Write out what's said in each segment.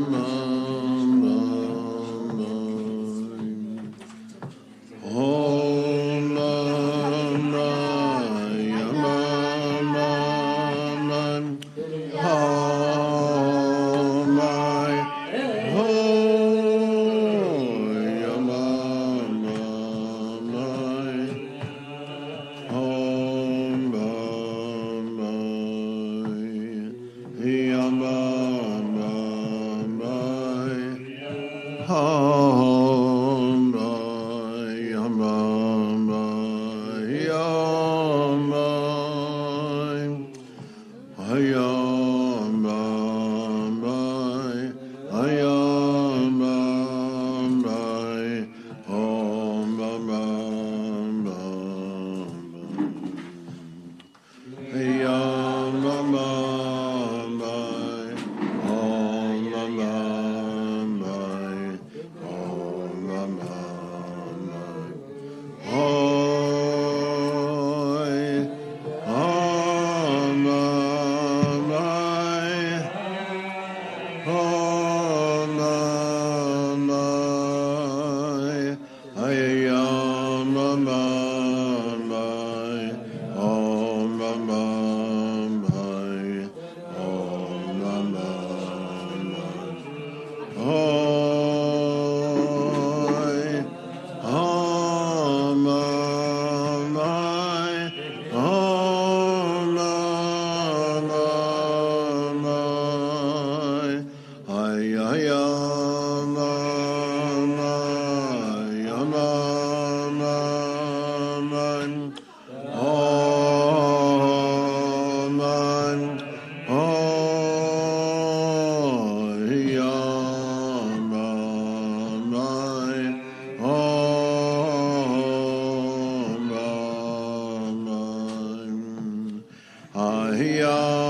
Mm-hmm. Oh.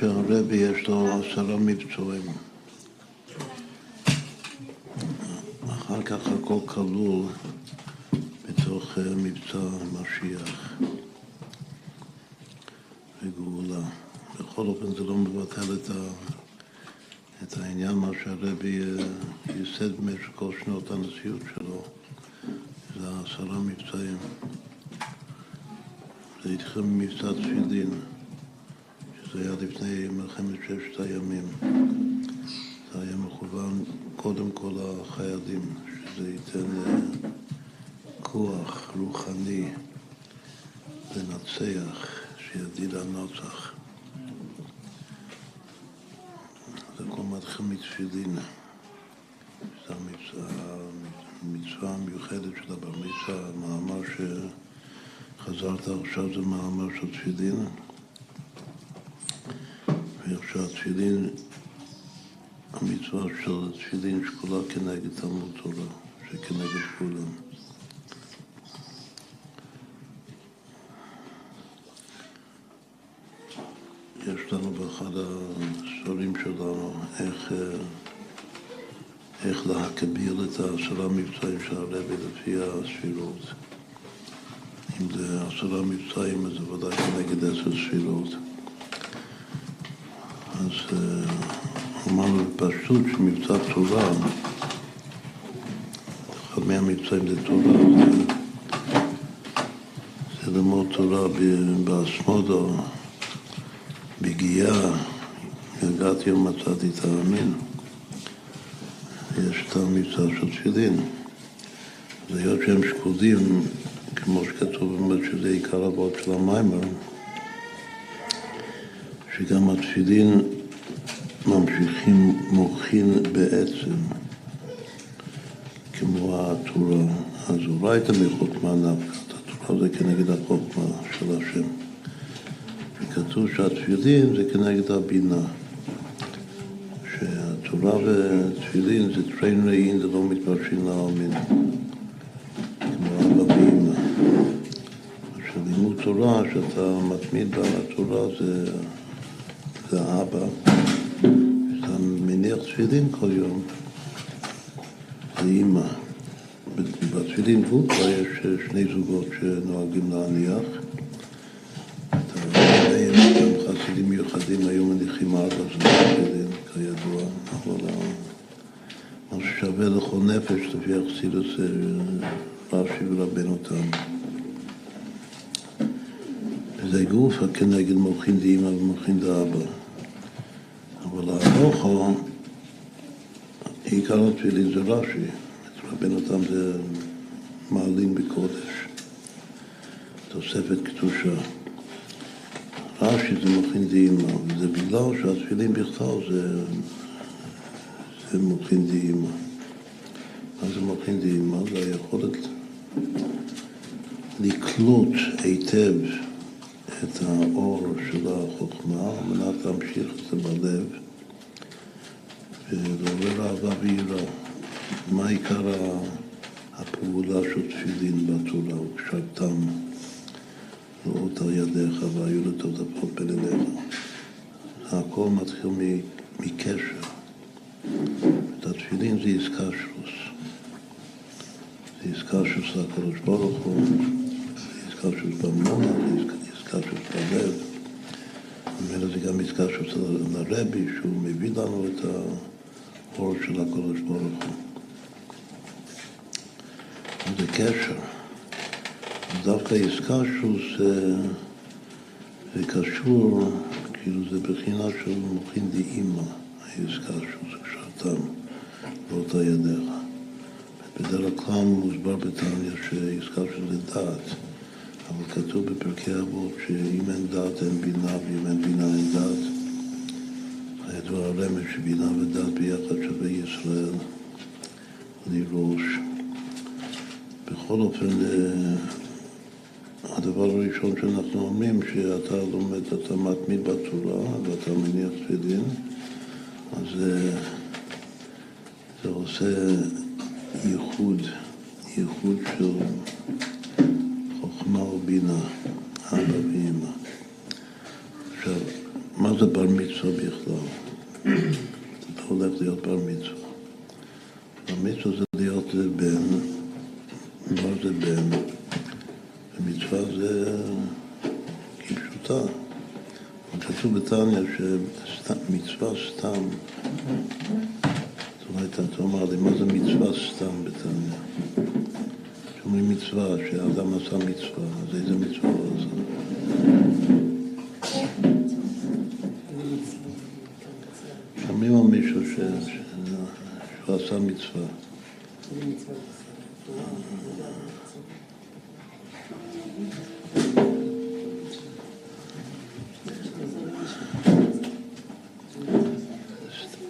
שהרבי יש לו עשרה מבצועים. אחר כך הכל כלול בתוך אה, מבצע משיח וגאולה. בכל אופן זה לא מבטל את, ה... את העניין מה שהרבי אה, ייסד במשך כל שנות הנשיאות שלו, זה עשרה מבצעים. זה התחיל ממבצע תפילין. שזה היה לפני מלחמת ששת הימים. זה היה מכוון קודם כל לחיילים, שזה ייתן כוח רוחני לנצח, שידיד הנצח. זה הכל מתחיל מתפילין. זה המצווה, המצווה המיוחדת של הבר מצווה, המאמר שחזרת עכשיו זה מאמר של תפילין. ואיך שהתפילין המצווה של תפילין שקולה כנגד תלמוד תורה, שכנגד כולם. יש לנו באחד הספרים שלנו איך, איך להקביל את העשרה מבצעים של הרבי לפי הספירות. אם זה עשרה מבצעים, אז זה ודאי כנגד עשר ספירות. אז אמרנו בפשטות שמבצע תורה, אחד מהמבצעים זה תורה, זה, ללמוד תורה באסמודו, בגיאה, הגעתי ומצאתי את האמין. יש את המבצע של תפילין. אז היות שהם שקודים, כמו שכתוב באמת שזה עיקר הבאות של המיימר, שגם התפילין ממשיכים מוחין בעצם, כמו התורה. אז אורייתא מחוכמה נפקא, התורה זה כנגד החוכמה של השם. וכתוב שהתפילין זה כנגד הבינה. שהתורה ותפילין זה טריין ראין, זה לא מתפרשים לעלמין. כמו אבא ואמא. שלימוד תורה, שאתה מתמיד על התורה, זה, זה אבא. אתה מניח תפילין כל יום, זה אימא. בתפילין כבר יש שני זוגות שנוהגים להניח. חסידים מיוחדים היו מניחים ארבע תפילין, כידוע, אבל מה ששווה לכל נפש, לפי החסידוס רש"י ורבנו תם. וזה גוף כנגד מוחין דאמא ומוחין דאבא. אבל ההוכו, עיקר התפילין זה רש"י, רבנו תם זה מעלים בקודש, תוספת קדושה. רש"י זה מוחין דאמא, וזה בגלל שהתפילין בכלל זה, זה מוחין דאמא. מה זה מוחין דאמא? זה היכולת לקלוט היטב את האור של החוכמה על מנת להמשיך את זה בלב ולעורר אהבה ויראה. מה עיקר הפעולה של תפילין בתורה? וקשרתם לאות על ידיך והיו לטוטפות בלבך. הכל מתחיל מקשר. את התפילין זה עסקה שלוס. זה של הקדוש ברוך הוא, זה של במונה, זה עסקה של בלב. ומילא זה גם עסקה של הרבי, שהוא מביא לנו את האור של הקדוש ברוך הוא. זה קשר. דווקא שהוא זה, קשור, כאילו זה בחינה של מוחין דאימא, זה קשרתם באותה ידיך. בדרך כלל מוסבר בתניא שעסקה של דעת, אבל כתוב בפרקי אבות שאם אין דעת אין בינה ואם אין בינה אין דעת. הידוע הרמז שבינה ודעת ביחד שווה ישראל לראש. בכל אופן, הדבר הראשון שאנחנו אומרים, שאתה לומד, אתה מתמיד בתורה ואתה מניח תפילין, אז זה, זה עושה ייחוד, ייחוד של חוכמה ובינה, אבא ואמא. עכשיו, מה זה בר מצווה בכלל? אתה הולך להיות בר מצווה. המצווה זה להיות בן, מה זה בן? ומצווה זה כפשוטה. כתוב בתניא שמצווה סתם, זאת אומרת, אתה אומר לי, מה זה מצווה סתם בתניא? שאומרים מצווה, שאדם עשה מצווה, אז איזה מצווה הוא עשה? שומעים על מישהו שהוא עשה מצווה.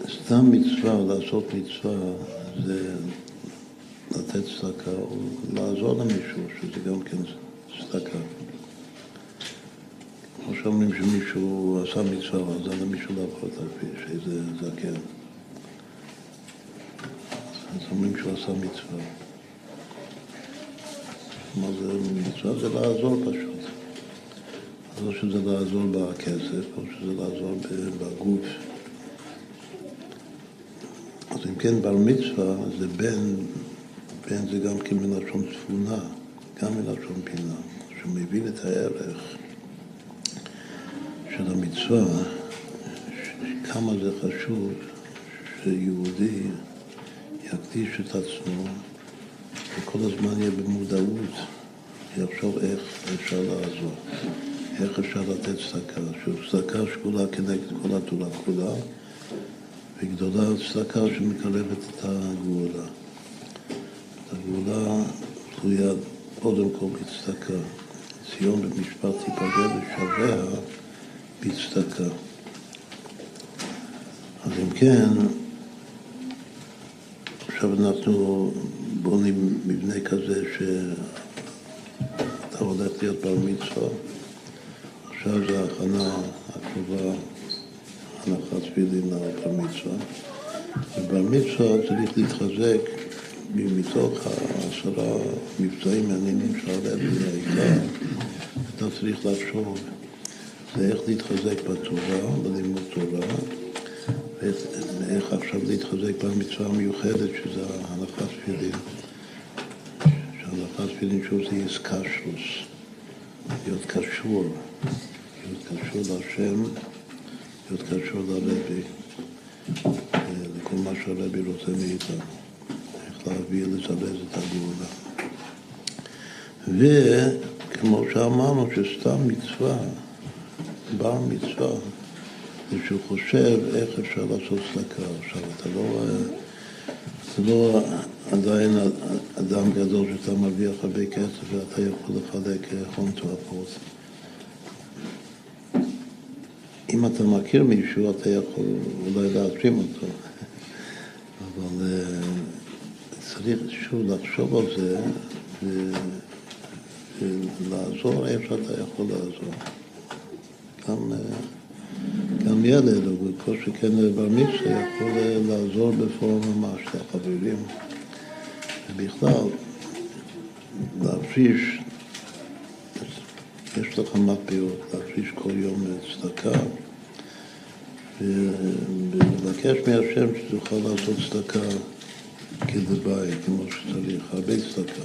סתם מצווה לעשות מצווה זה לתת צדקה או לעזור למישהו, שזה גם כן צדקה. כמו שאומרים שמישהו עשה מצווה ועזר למישהו לעבור את הכביש, איזה זקן. אז אומרים שהוא עשה מצווה. מה זה מצווה? זה לעזור פשוט. או שזה לעזור בכסף, או שזה לעזור בגוף. אז אם כן, בר מצווה זה בן, בן זה גם כן מלשון צפונה, גם מלשון פינה, שמבין את הערך של המצווה, כמה זה חשוב שיהודי יקדיש את עצמו וכל הזמן יהיה במודעות, יחשוב איך אפשר לעזור, איך אפשר לתת צדקה, שהוא צדקה שקולה כנגד כל התורה כולה וגדולה צדקה שמקרבת את הגאולה. הגאולה תלויה קודם כל בצדקה. ציון במשפט תיפגע ושביה בצדקה. אז אם כן, עכשיו אנחנו בונים מבנה כזה שאתה הולך להיות בר מצווה, עכשיו זה ההכנה הקרובה הנחת תפילין לבר מצווה. ובר מצווה צריך להתחזק מתוך העשרה מבצעים מעניינים שהרבי העיקר, אתה צריך לחשוב זה איך להתחזק בתורה, בלימוד תורה, ואיך עכשיו להתחזק במצווה המיוחדת, שזה הנחת תפילין. שהנחת תפילין שוב זה איסקשוס, להיות קשור, להיות קשור להשם. להיות קשור לרבי, לכל מה שהרבי רוצה מאיתנו, להביא, לזרז את הגאולה. וכמו שאמרנו, שסתם מצווה, בר מצווה, זה שהוא חושב איך אפשר לעשות צדקה. עכשיו, אתה לא, אתה לא עדיין אדם גדול שאתה מרוויח הרבה כסף ואתה יכול לחלק הון תועפות. אם אתה מכיר מישהו, אתה יכול אולי להטרים אותו. אבל צריך שוב לחשוב על זה ולעזור איפה שאתה יכול לעזור. גם, גם ילד, או בכל שכן בר מצווה, יכול לעזור בפורום ממש לחברים. ובכלל, להפריש יש לך מטבעות, להפריש כל יום צדקה ולבקש מהשם שתוכל לעשות צדקה כדבעי, כמו שצריך, הרבה צדקה.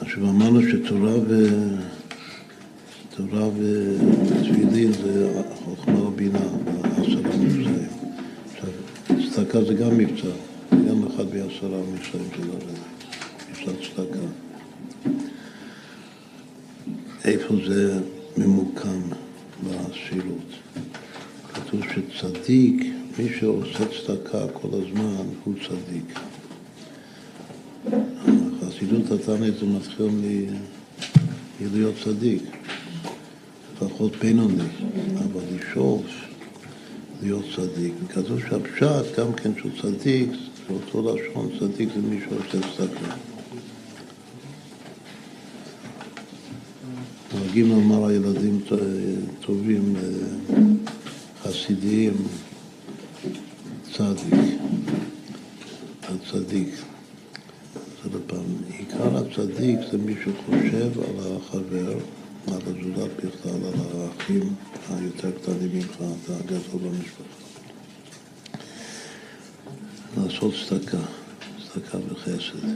עכשיו אמרנו שתורה ו... תורה ותפילין זה חוכמה ובינה, עשרה מבצעים. עכשיו, צדקה זה גם מבצע, גם אחד בעשרה מבצעים של הרבי, מבצע צדקה. איפה זה ממוקם בספירות. כתוב שצדיק, מי שעושה צדקה כל הזמן, הוא צדיק. החסידות התנית זה מתחיל מלהיות צדיק, לפחות בינוני, אבל לשאוף להיות צדיק. וכתוב שהפשט גם כן שהוא צדיק, זה אותו לשון, צדיק זה מי שעושה צדקה. נוהגים לומר הילדים טובים, חסידיים, צדיק, הצדיק. זה לפעם. עיקר הצדיק זה מי שחושב על החבר, על הזולת בכלל, על האחים היותר קטנים ממך, אתה הגדול במשפחה. לעשות צדקה, צדקה וחסד,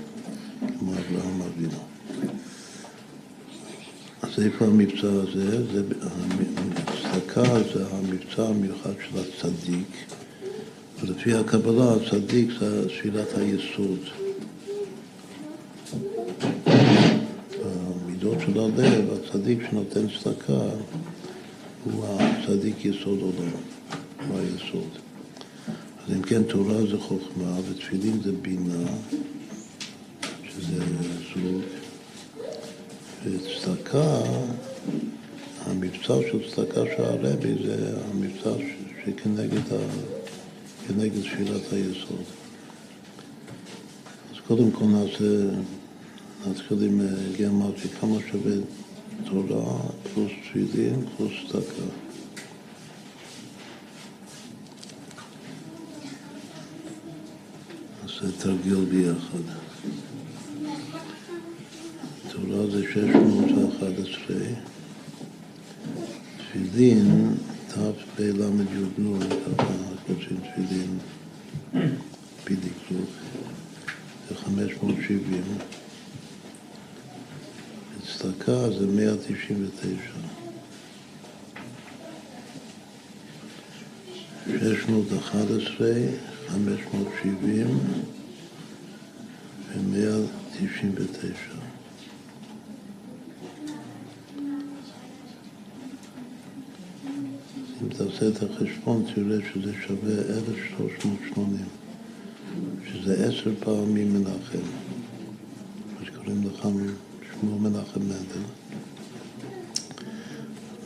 כמו אברהם אבינו. אז איפה המבצע הזה? זה, צדקה זה המבצע המיוחד של הצדיק, ולפי הקבלה הצדיק זה שאלת היסוד. במידות של הלב, הצדיק שנותן צדקה הוא הצדיק יסוד עולם, הוא היסוד. אז אם כן, תורה זה חוכמה ותפילין זה בינה, שזה זוג, וצדקה, המבצע של צדקה של הרבי זה המבצע שכנגד ה... כנגד שאלת היסוד. אז קודם כל נעשה, נתחיל עם גרמטי, כמה שווה תורה פלוס תפילין פלוס צדקה. נעשה תרגיל ביחד. תורה זה 611, תפילין תפל"י, ככה כותבים תפילין, פי דקדוק, זה 570. צדקה זה 199. 611, 570 ו-199. אם תעשה את החשבון, תראה שזה שווה 1,380, שזה עשר פעמים מנחם, מה שקוראים לך שמו מנחם מנדל.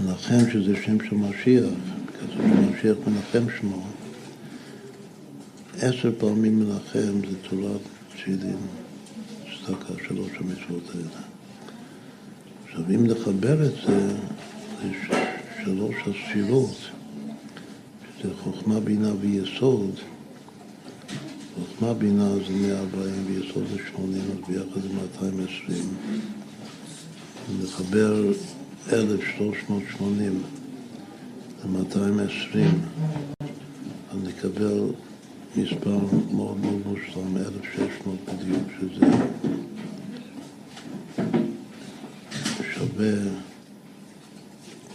מנחם, שזה שם של משיח, כתוב שמשיח מנחם שמו, עשר פעמים מנחם זה תורת תפילין, צדקה, שלוש המצוות האלה. עכשיו, אם נחבר את זה, זה שלוש הספירות, שזה חוכמה, בינה ויסוד, חוכמה, בינה זה 140 ויסוד זה 80, אז ביחד זה 220. נחבר 1,380 ל-220, אז נקבל מספר מאוד מאוד מושלם, 1,600 בדיוק, שזה שווה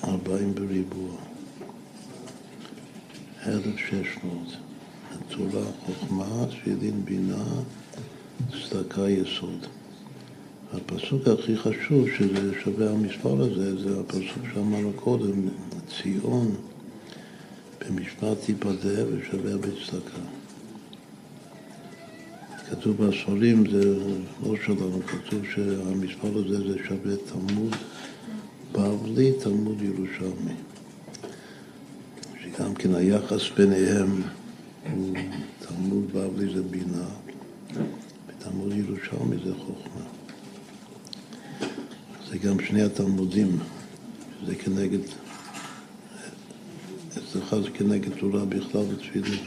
40 בריבוע, 1,600. תורה, חוכמה, תפילין, בינה, צדקה, יסוד. הפסוק הכי חשוב שזה שווה המספר הזה, זה הפסוק שאמרנו קודם, ציון במשפט תיפדה ושווה בצדקה. כתוב בספרים, זה לא שלנו, כתוב שהמספר הזה זה שווה תלמוד בבלי, תלמוד ירושלמי. שגם כן היחס ביניהם הוא תלמוד בבלי זה בינה, ותלמוד ירושלמי זה חוכמה. זה גם שני התלמודים, זה כנגד, אצלך זה כנגד תורה בכלל ותפילין.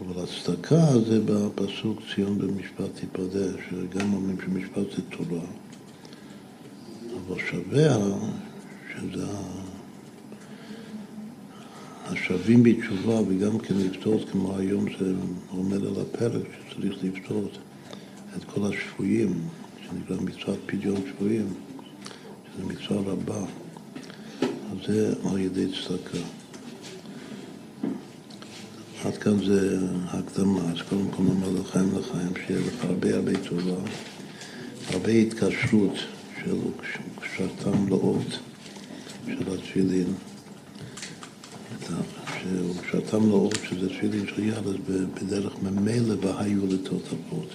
אבל הצדקה זה בפסוק ציון במשפט תיפדה, שגם אומרים שמשפט זה תורה. אבל שווה שזה השווים בתשובה וגם כן לפתור, כמו היום זה עומד על הפרק, שצריך לפתור את כל השפויים, שנקרא מצוות פדיון שבויים, שזה מצווה רבה. אז זה על ידי צדקה. עד כאן זה הקדמה, אז קודם כל נאמר לחיים לחיים, שיהיה לך הרבה הרבה טובה, הרבה התקשרות של קשרתם לאות של התפילין. כשאתם לא עוד שזה תפילין של יד, אז בדרך ממילא והיו לתותפות.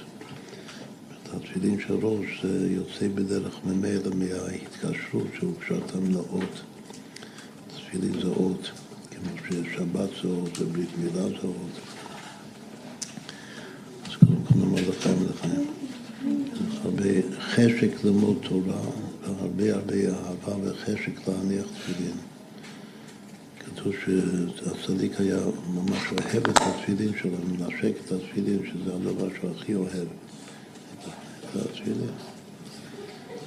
התפילין של ראש זה יוצא בדרך ממילא מההתקשרות שהוא כשאתם לאות. תפילין זה אות, כמו ששבת זה אות וברית מילה זה אות. אז קודם כל נאמר לחיים ולחיים. הרבה חשק ללמוד תורה והרבה הרבה אהבה וחשק להניח תפילין. כתוב שהצדיק היה ממש אוהב את התפילין שלו, מנשק את התפילין, שזה הדבר שהוא הכי אוהב, את התפילין.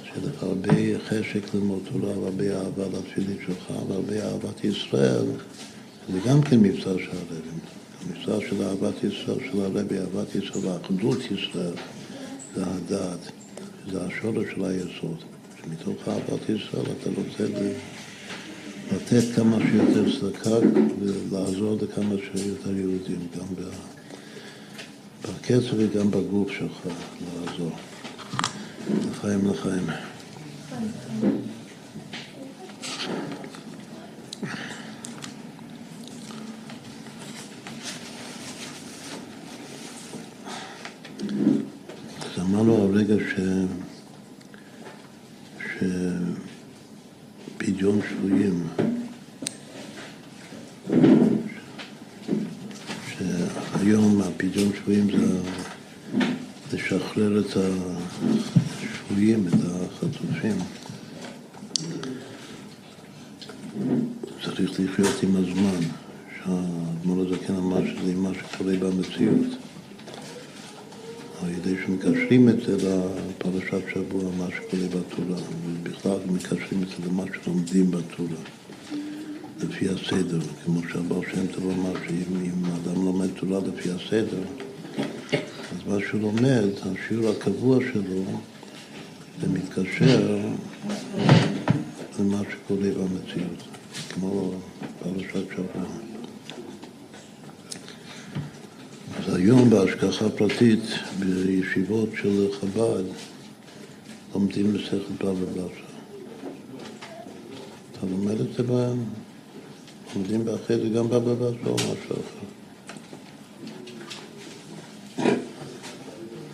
שיהיה לך הרבה חשק ללמוד תורה והרבה אהבה לתפילין שלך והרבה אהבת ישראל, זה גם כן מבצע של הרבים. המשרה של אהבת ישראל, של הרבי, אהבת ישראל, ואחדות ישראל, זה הדעת, זה השורש של היסוד. שמתוך אהבת ישראל אתה רוצה לתת כמה שיותר צדקה ולעזור לכמה שיותר יהודים, גם בקצב וגם בגוף שלך, לעזור. לחיים לחיים. אמרנו הרגע ש... שפדיון שבויים, שהיום הפדיון שבויים זה לשחרר את השבויים, את החטופים. צריך לחיות עם הזמן, שהאדמו"ר הזקן אמר שזה מה שקורה במציאות. על ידי שמקשרים את זה לפרשת שבוע, מה שקורה בתורה, ובכלל מקשרים את זה למה שלומדים בתורה, לפי הסדר, כמו שהבר שם טוב אמר, שאם האדם לומד תורה לפי הסדר, מה שהוא לומד, השיעור הקבוע שלו, זה מתקשר למה שקורה במציאות, כמו פרשת שבוע. אז היום בהשגחה פרטית, בישיבות של חב"ד, לומדים מסכת בבא בתרא. אתה לומד את זה בהם, לומדים אחרי זה גם בבא בתרא או משהו אחר.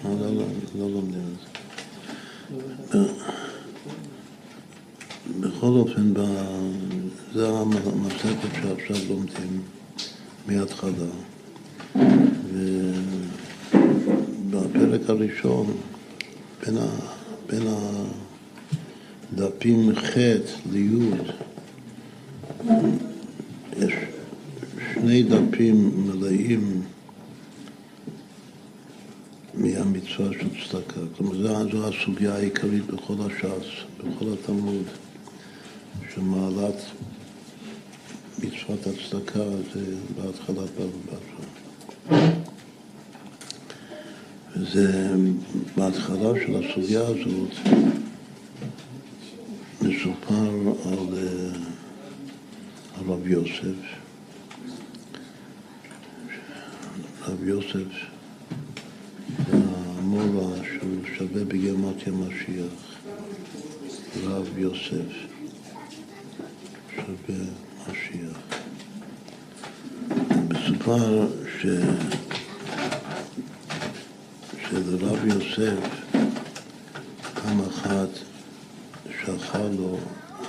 לא, לא, לא, לא לומדים את זה. בכל אופן, זה המסכת שעכשיו לומדים מההתחלה. ובפרק הראשון, בין, ה, בין הדפים ח' לי', יש שני דפים מלאים מהמצווה של צדקה. כלומר, זו הסוגיה העיקרית בכל הש"ס, בכל התלמוד, שמעלת מצוות הצדקה זה בהתחלת בתרא. וזה בהתחלה של הסוגיה הזאת מסופר על הרב יוסף. רב יוסף המורה שהוא שווה בגימטריה משיח, רב יוסף שווה משיח. מסופר ש... שלרב יוסף פעם אחת שלחה לו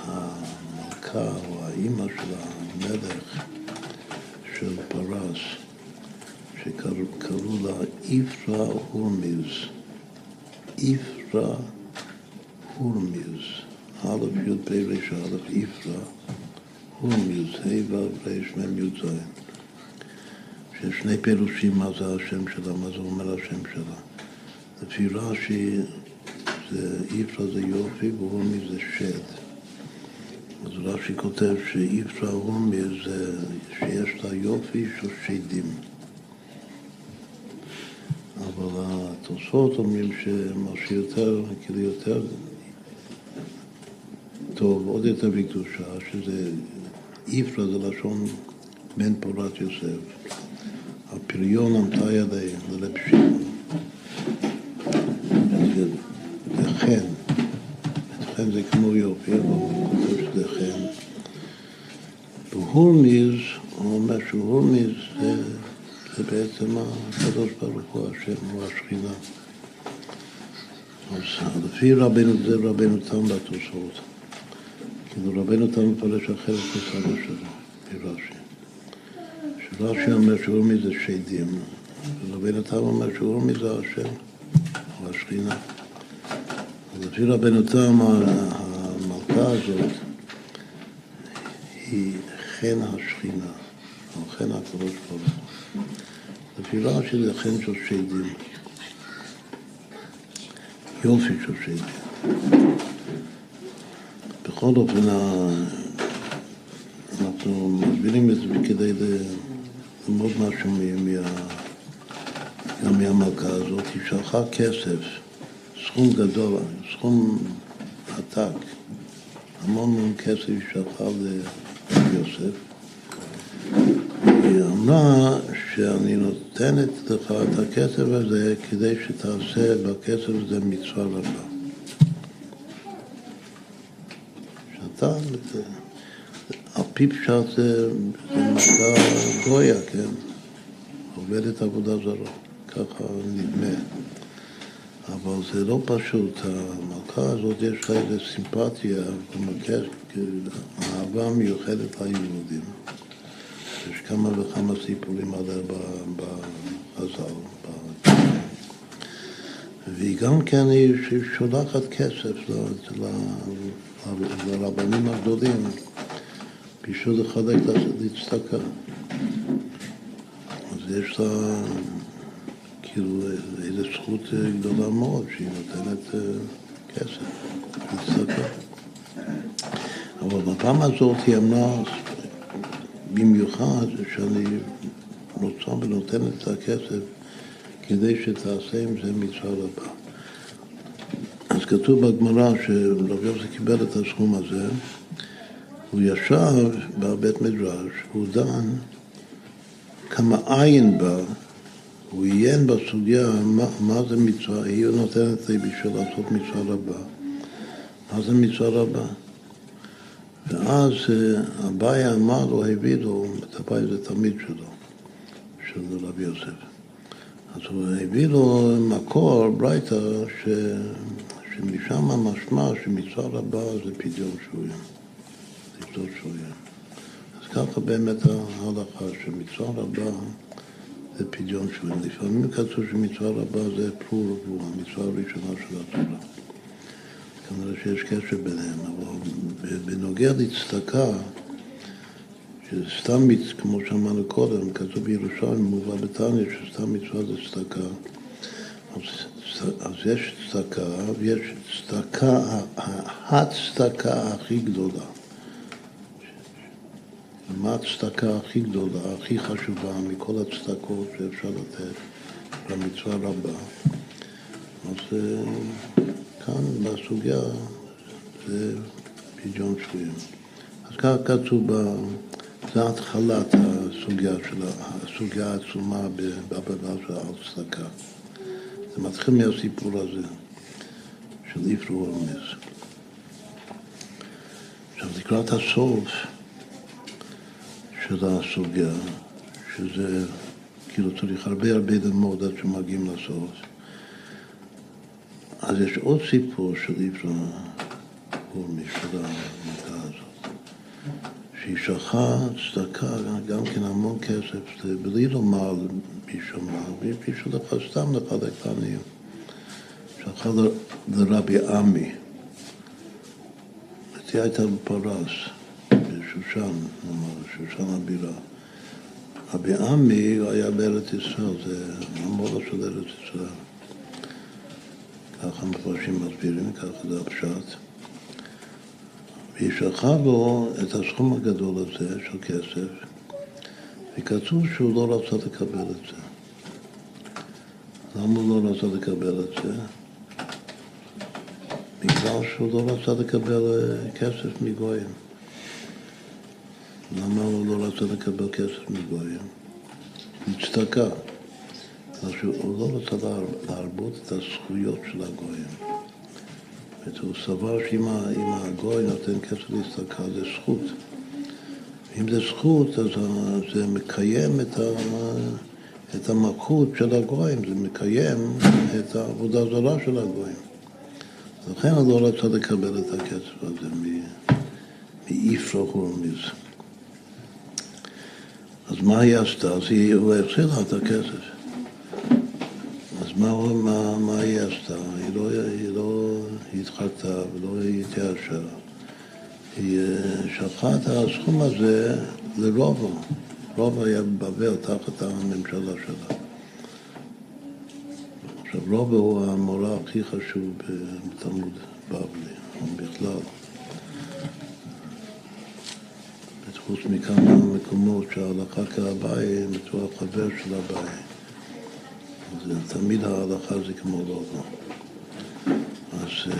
המלכה או האימא של המלך של פרס, שקראו לה איפרה הורמיז. איפרה הורמיז. א' י' פ' ר' א' איפרה הורמיז, ה' ו' ר' מ' י' ז'. שיש שני פירושים מה זה השם שלה, מה זה אומר השם שלה. לפי רש"י, זה איפרה זה יופי והורמי זה שד. אז רש"י כותב שאיפרה הורמי זה שיש לה יופי של שדים. אבל התוספות אומרים שמה שיותר, כאילו יותר טוב, עוד יותר בקדושה, שזה איפרה זה לשון בן פורת יוסף. הפריון עמתה ידי לרב שמעון. זה חן. חן זה כמו יופי, אבל הוא כותב שזה חן. והורמיז, הוא אומר שהורמיז זה, זה בעצם הקדוש ברוך הוא, השם הוא השכינה. אז לפי רבנו, זה רבנו תם בתוספות. כאילו רבנו תם מפרש אחרת מסבא שלו, מרש"י. רש"י אומר שאורמי זה שדים, ורבנו תם אומר שאורמי זה השם, או השכינה. אז לפי רבנו תם המלכה הזאת היא חן השכינה, או חן הקדוש ברוך הוא. לפי רש"י זה חן של שדים, יופי של שדים. בכל אופן, אנחנו מסבירים את זה כדי ללמוד משהו מה, מהמלכה הזאת, היא שלחה כסף, סכום גדול, סכום עתק, המון המון כסף היא שלחה ליוסף. היא אמרה שאני נותנת לך את הכסף הזה כדי שתעשה בכסף הזה מצווה רבה. שאתה, על פי פשט זה מכה גויה, כן? עובדת עבודה זרה, ככה נדמה. אבל זה לא פשוט, המלכה הזאת יש לה איזו סימפתיה, אהבה מיוחדת ליהודים. יש כמה וכמה סיפורים עליה בחז"ל. והיא גם כן, היא שולחת כסף לרבנים הגדולים בשביל לחלק לצדקה. אז יש לה כאילו איזו זכות גדולה מאוד שהיא נותנת אה, כסף לצדקה. אבל בפעם הזאת היא אמרה במיוחד שאני רוצה ונותנת את הכסף כדי שתעשה עם זה מצווה רבה. כתוב בגמרא שרב יוסי קיבל את הסכום הזה, הוא ישב בבית מדרש, הוא דן כמה עין בה, הוא עיין בסוגיה מה, מה זה מצווה, היא נותנת לי בשביל לעשות מצווה רבה. מה זה מצווה רבה? ואז אביי אה, אמר לו, הביא לו, אביי זה תלמיד שלו, של רבי יוסף. אז הוא הביא לו מקור, ברייתא. שמשם משמע שמצווה רבה זה פדיון שבויים, לפדות שבויים. אז ככה באמת ההלכה, שמצווה רבה זה פדיון שבויים. לפעמים כתוב שמצווה רבה זה פרו ורבוע, המצווה הראשונה של התורה. כנראה שיש קשר ביניהם, אבל בנוגע לצדקה, שסתם מצווה, כמו שאמרנו קודם, כתוב בירושלים, מובא בתניא, שסתם מצווה זה צדקה. אז, יש צדקה, ויש צדקה, הצדקה הכי גדולה. מה הצדקה הכי גדולה, הכי חשובה מכל הצדקות שאפשר לתת במצווה רבה? אז כאן בסוגיה זה פדיון שבויים. אז ככה כתוב, זה התחלת הסוגיה של הסוגיה העצומה בעבודה של הצדקה. מתחיל מהסיפור הזה של איפרו הורמס. עכשיו לקראת הסוף של הסוגיה, שזה כאילו צריך הרבה הרבה ללמוד עד שמגיעים לסוף. אז יש עוד סיפור של עברה גורמי, של שהיא שלחה צדקה, גם כן המון כסף, בלי לומר מישהו מה, בשביל סתם לחלק לעניים. שלחה לרבי עמי, אצלי הייתה בפרס, בשושן, נאמר, שושן הבירה. רבי עמי היה בארץ ישראל, זה המורה של ארץ ישראל. ככה המפרשים מסבירים, ככה זה הפשט. והיא שלחה לו את הסכום הגדול הזה של כסף, וכתוב שהוא לא רצה לקבל את זה. למה הוא לא רצה לקבל את זה? בגלל שהוא לא רצה לקבל אה, כסף מגויים. למה הוא לא רצה לקבל כסף מגויים? מצטקה. הוא לא רצה להרבות את הזכויות של הגויים. הוא סבר שאם הגוי נותן כסף להסתכל זה זכות. אם זה זכות, אז זה מקיים את, ה, את המלכות של הגויים, זה מקיים את העבודה הזרה של הגויים. לכן הוא לא רצה לקבל את הכסף הזה מאיפרו הורמיז. אז מה היא עשתה? אז היא, הוא את הכסף. מה, מה, מה היא עשתה? היא לא, היא לא התחלתה ולא התייאשה. היא שלחה את הסכום הזה לרובו. רובו היה בבל תחת הממשלה שלה. עכשיו, רובו הוא המורה הכי חשוב בתלמוד בבלי, בכלל. חוץ מכמה מקומות שההלכה כהוואי מתואר חבר של. אז תמיד ההלכה זה כמו רובו. אז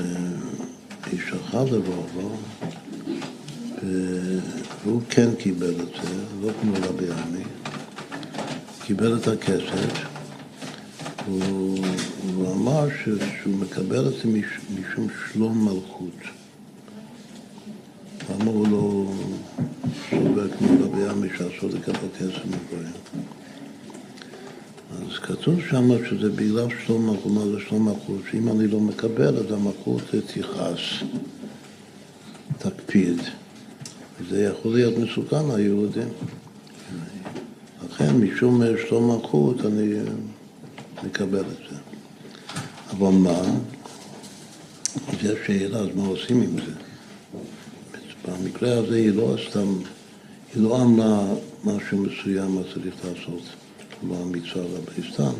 איש אחד לרובו, והוא כן קיבל את זה, לא כמו רבי עמי, קיבל את הכסף, הוא, אמר שהוא מקבל את זה משום שלום מלכות. למה הוא לא סובר כמו רבי עמי שאסור לקבל כסף מגויים? אז כתוב שם שזה בגלל שלום מלכות, מה זה? שאם אני לא מקבל, אז המלכות תכעס, תקפיד. וזה יכול להיות מסוכן ליהודים. לכן, משום שלום מלכות, אני מקבל את זה. אבל מה? אז יש שאלה, אז מה עושים עם זה? במקרה הזה היא לא סתם, היא לא אמרה משהו מסוים מה צריך לעשות במצווה סתם.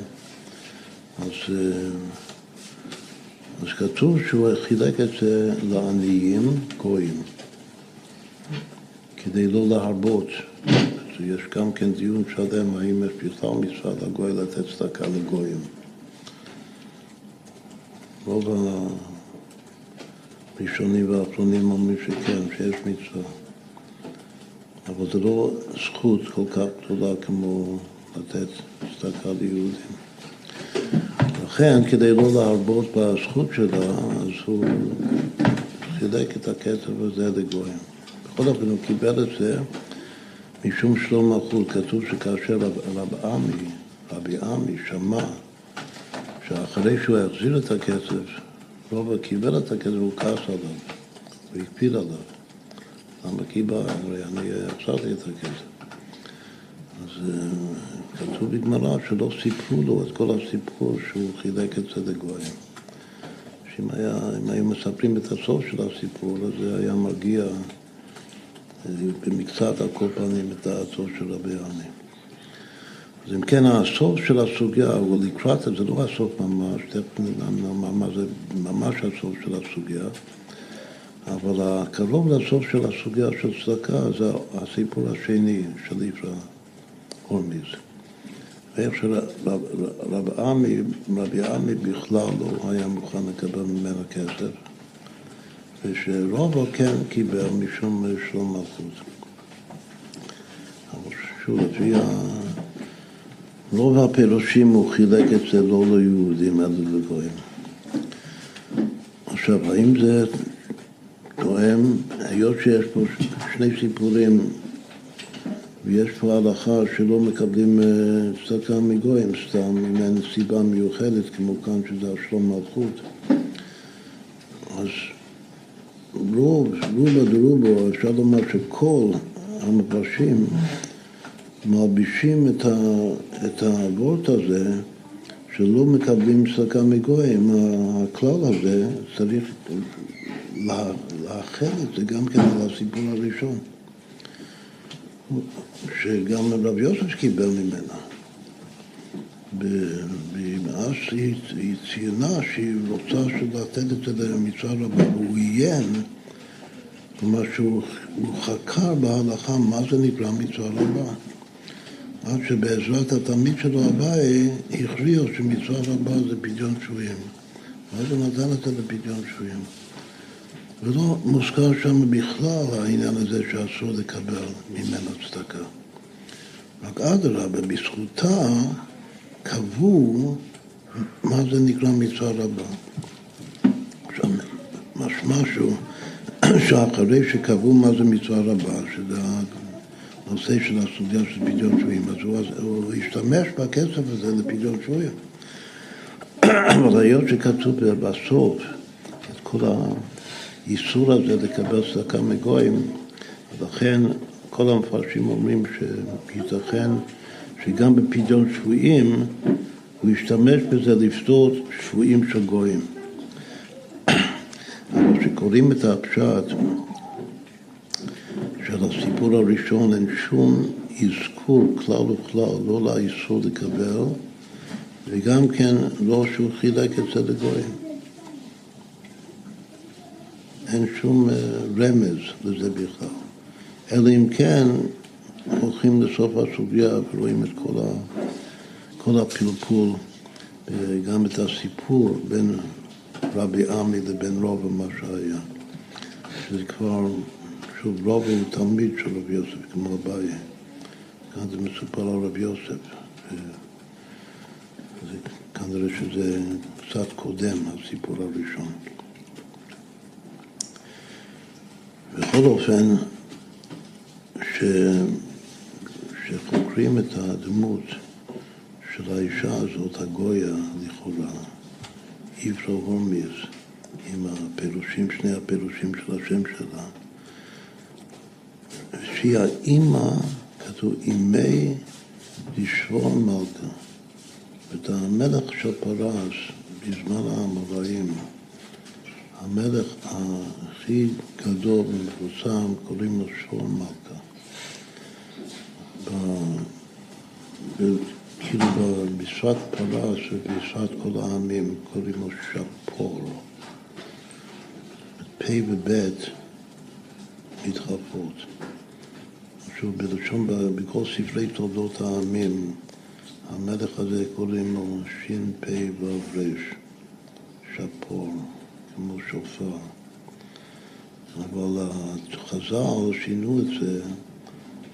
אז, אז כתוב שהוא חילק את זה לעניים גויים, כדי לא להרבות. יש גם כן דיון שלם האם יש בכלל מצווה לגוי לתת צדקה לגויים. רוב הראשונים והאחרונים אומרים שכן, שיש מצווה. אבל זה לא זכות כל כך גדולה כמו לתת צדקה ליהודים. לכן, כדי לא להרבות בזכות שלה, אז הוא חילק את הכסף הזה לגויים. בכל אופן, הוא קיבל את זה משום שלום מלכות. כתוב שכאשר רב עמי, רבי עמי, שמע שאחרי שהוא החזיר את הכסף, רוב קיבל את הכסף, הוא כעס עליו, הוא הקפיד עליו. למה כי בא, הרי אני החזרתי את הכסף. אז כתוב בגמרא שלא סיפרו לו את כל הסיפור שהוא חילק את זה לגויים. שאם היה, היו מספרים את הסוף של הסיפור, אז זה היה מגיע אה, במקצת על כל פנים את הסוף של רבי עמי. אז אם כן, הסוף של הסוגיה הוא לקראת, זה לא הסוף ממש, זה ממש הסוף של הסוגיה, אבל הקרוב לסוף של הסוגיה של צדקה זה הסיפור השני של יפרע הורמיז. ואיך שרבי עמי, רבי עמי בכלל לא היה מוכן לקבל ממנו כסף, ושרובו כן קיבל משום שלום מלכות. אבל שוב, לפי ה... רוב הפירושים הוא חילק את זה לא ליהודים, אלא לגויים. עכשיו, האם זה תואם, היות שיש פה שני סיפורים ויש פה הלכה שלא מקבלים אה, צדקה מגויים סתם, אם אין סיבה מיוחדת, כמו כאן שזה השלום מלכות, אז רוב, רובה דרובו, אפשר לומר שכל המפרשים מלבישים את, ה, את הוורט הזה שלא מקבלים צדקה מגויים, הכלל הזה צריך לאחד את זה גם כן על הסיפור הראשון, שגם רב יוסף קיבל ממנה. ואז היא ציינה שהיא רוצה לתת את זה למצווה רבה, והוא עיין, כלומר שהוא חקר בהלכה מה זה נקרא מצווה רבה. עד שבעזרת התלמיד שלו אביי הכריעו שמצווה רבה זה פדיון שבויים. ואז הוא נתן את זה לפדיון שבויים. ולא מוזכר שם בכלל העניין הזה שאסור לקבל ממנו צדקה. רק אדרבה, בזכותה קבעו מה זה נקרא מצווה רבה. עכשיו, משמע שהוא שאחרי שקבעו מה זה מצווה רבה, שזה הנושא של הסוגיה של פדיון שבויים, אז הוא, הוא השתמש בכסף הזה לפדיון שבויים. אבל היות שכתוב בסוף את כל האיסור הזה לקבל צדקה מגויים, לכן כל המפרשים אומרים שייתכן שגם בפדיון שבויים הוא השתמש בזה לפתור שבויים של גויים. אבל כשקוראים את הפשט של הסיפור הראשון אין שום אזכור כלל וכלל, לא לאיסור לקבל, וגם כן לא שהוא חילק את זה לגויים. אין שום אה, רמז לזה בכלל. אלא אם כן הולכים לסוף הסוגיה ורואים את כל, ה, כל הפלפול, גם את הסיפור בין רבי עמי לבין רובו, מה שהיה. שזה כבר, שוב, רובו הוא תלמיד של רבי יוסף, כמו אביי. כאן זה מסופר על רבי יוסף. זה, כנראה שזה קצת קודם, הסיפור הראשון. בכל אופן, ש... שחוקרים את הדמות של האישה הזאת, הגויה, לכאורה, איפרה הורמיס, עם הפירושים, שני הפירושים של השם שלה, שהיא האימא, כתוב, אימי לשבור מלכה. ואת המלך של פרס בזמן האמוראים, המלך הכי גדול ומפורסם, קוראים לו שור מלכה. כאילו בשפת פרס ובשפת כל העמים קוראים לו שפור. פ' וב' מתחלפות. עכשיו בלשון, בכל ספרי תולדות העמים, המלך הזה קוראים לו ש"פ ו"ר, שפור, כמו שופר. אבל חז"ל שינו את זה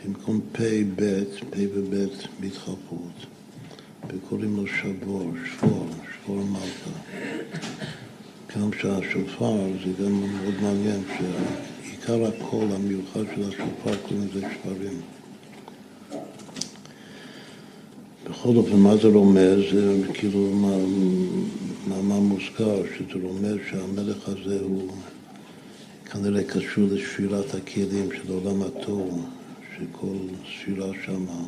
במקום פ' ב', פ' וב' מתחלפות, וקוראים לו שבור, שפור, שפור מלכה. גם שהשופר, זה גם מאוד מעניין, שעיקר הקול המיוחד של השופר קוראים לזה שפרים. בכל אופן, מה זה רומז? זה כאילו מאמר מוזכר, שזה רומז שהמלך הזה הוא כנראה קשור לשבירת הכלים של עולם התוהו. שכל ספירה שמה,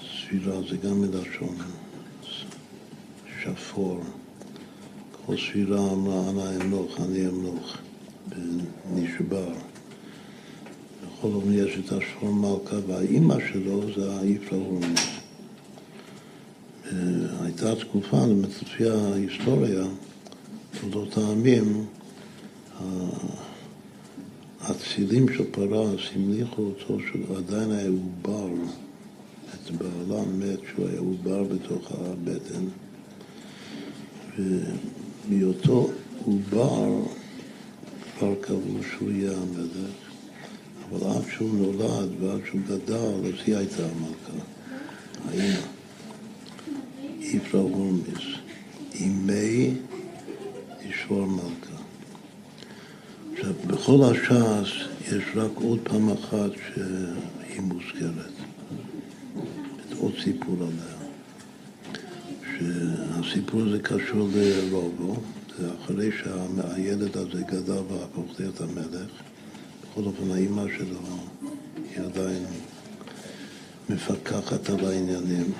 ספירה זה גם מלשון שפור. כל ספירה אמרה אנא אמנוך, אני אמנוך, ונשבר. אופן יש את השפור מלכה, והאימא שלו זה האיפרה הורמוס. הייתה תקופה, לפי ההיסטוריה, תולדות העמים, הצילים של פרס המליכו אותו שהוא עדיין היה עובר, את בעולם מת שהוא היה עובר בתוך הבטן, ומהיותו עובר כבר קבעו שהוא יהיה המלך, אבל עד שהוא נולד ועד שהוא גדל, אז היא הייתה המלכה, האמא, איפרה הורמיס, אימי ישור מלכה. עכשיו, בכל הש"ס יש רק עוד פעם אחת שהיא מוזכרת, עוד סיפור עליה. שהסיפור הזה קשור לרובו, זה אחרי שהילד הזה גדל והפוך להיות המלך. בכל אופן, האימא שלו היא עדיין מפקחת על העניינים.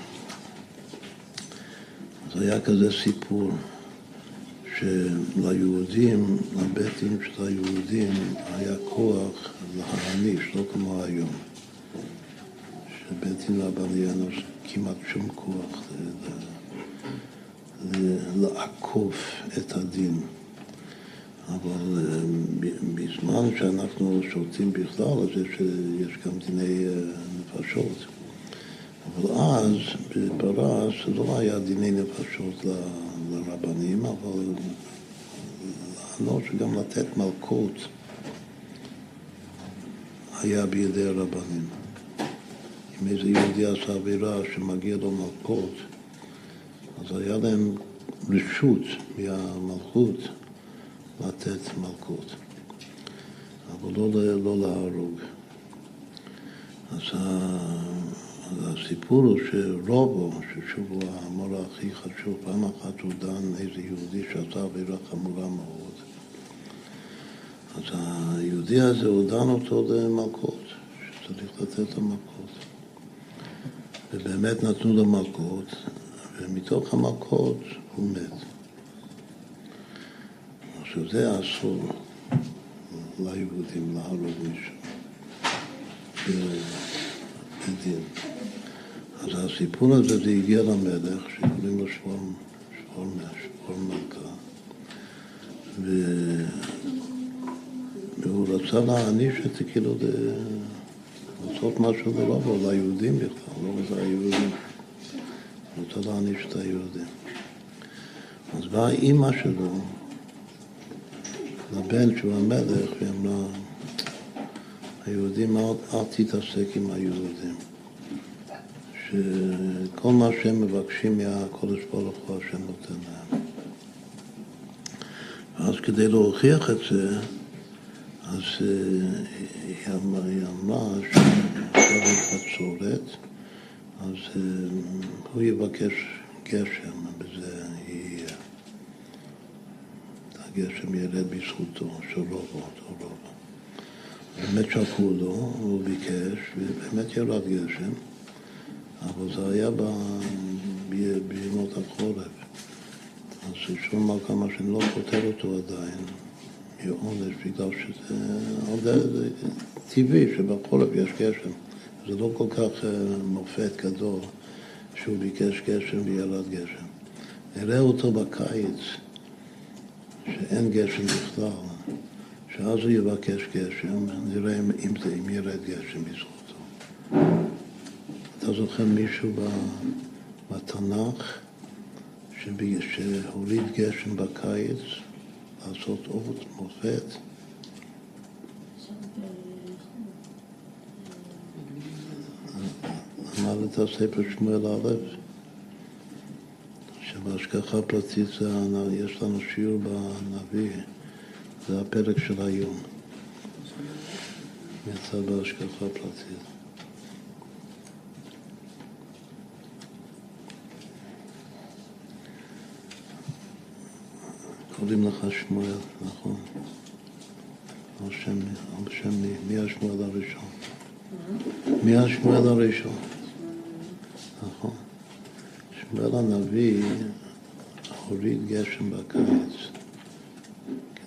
אז היה כזה סיפור. שליהודים, לבית של היהודים, היה כוח להעניש, לא כמו היום. שבית דין רבני אין לו כמעט שום כוח לעקוף את הדין. אבל אה, בזמן שאנחנו שולטים בכלל, אז יש, יש גם דיני אה, נפשות. אבל אז, בפרס, לא היה דיני נפשות לרבנים, אבל לענות שגם לתת מלכות היה בידי הרבנים. אם איזה יהודי עשה עבירה שמגיע לו מלכות, אז היה להם רשות מהמלכות לתת מלכות, אבל לא, לא להרוג. אז הסיפור הוא שרובו, ששוב הוא המורה הכי חשוב, פעם אחת הוא דן איזה יהודי שעשה עבירה חמורה מאוד. אז היהודי הזה, הוא דן אותו למלכות, שצריך לתת לו מלכות. ובאמת נתנו לו מלכות, ומתוך המלכות הוא מת. עכשיו זה אסור ליהודים להרוג מישהו. בדין. אז הסיפור הזה זה הגיע למלך, שקוראים לו שלום מלכה, והוא רצה להעניש את זה, כאילו, לעשות משהו לרוב, או ליהודים בכלל, לא לזה היהודים. הוא רצה להעניש את היהודים. אז באה אימא שלו לבן שהוא המלך, והיא אמרה, היהודים, אל תתעסק עם היהודים. שכל מה שהם מבקשים מהקודש ברוך הוא השם נותן להם. ואז כדי להוכיח את זה, אז אה, היא אמרה שעכשיו יש בצורת, אז אה, הוא יבקש גשם, וזה. הגשם ירד בזכותו, של רובו, של רובו. באמת שלחו לו, הוא ביקש, ובאמת ירד גשם. אבל זה היה בימות החורף. אז שום מלכה מה שאני לא פותר אותו עדיין מעונש, בגלל שזה טבעי שבחורף יש גשם. זה לא כל כך אה, מופת גדול שהוא ביקש גשם וירד גשם. נראה אותו בקיץ, שאין גשם בכלל, שאז הוא יבקש גשם, נראה אם, זה, אם ירד גשם בזכותו. אתה זוכר מישהו בתנ"ך שהוריד גשם בקיץ לעשות אות מופת? למדת ספר שמואל א', שבהשגחה פרטית יש לנו שיעור בנביא, זה הפרק של היום. יצא בהשגחה פרטית. קוראים לך שמואל, נכון? על שם, על שם מי? מי השמואל הראשון? מי השמואל הראשון? נכון. שמואל הנביא הוריד גשם בקיץ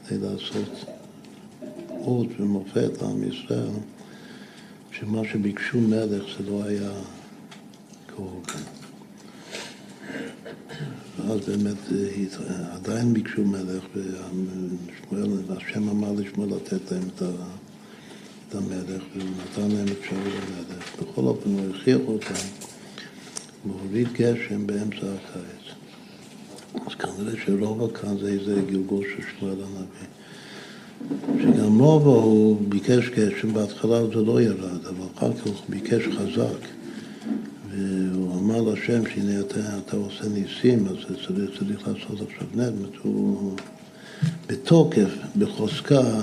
כדי לעשות אות ומופת לעם ישראל, שמה שביקשו מלך זה לא היה כהוגן. ואז באמת אה, עדיין ביקשו מלך, ושמואל, השם אמר לשמואל לתת להם את המלך, והוא נתן להם אפשרות למלך. בכל אופן הוא הכריח אותם, הוא הוריד גשם באמצע הקיץ. אז כנראה שרובו כאן זה איזה גלגול של שמואל הנביא. שגם רובו הוא ביקש גשם, בהתחלה זה לא ירד, אבל אחר כך הוא ביקש חזק. והוא אמר להשם שהנה אתה, אתה עושה ניסים, אז צריך, צריך לעשות עכשיו נר. הוא בתוקף, בחוזקה,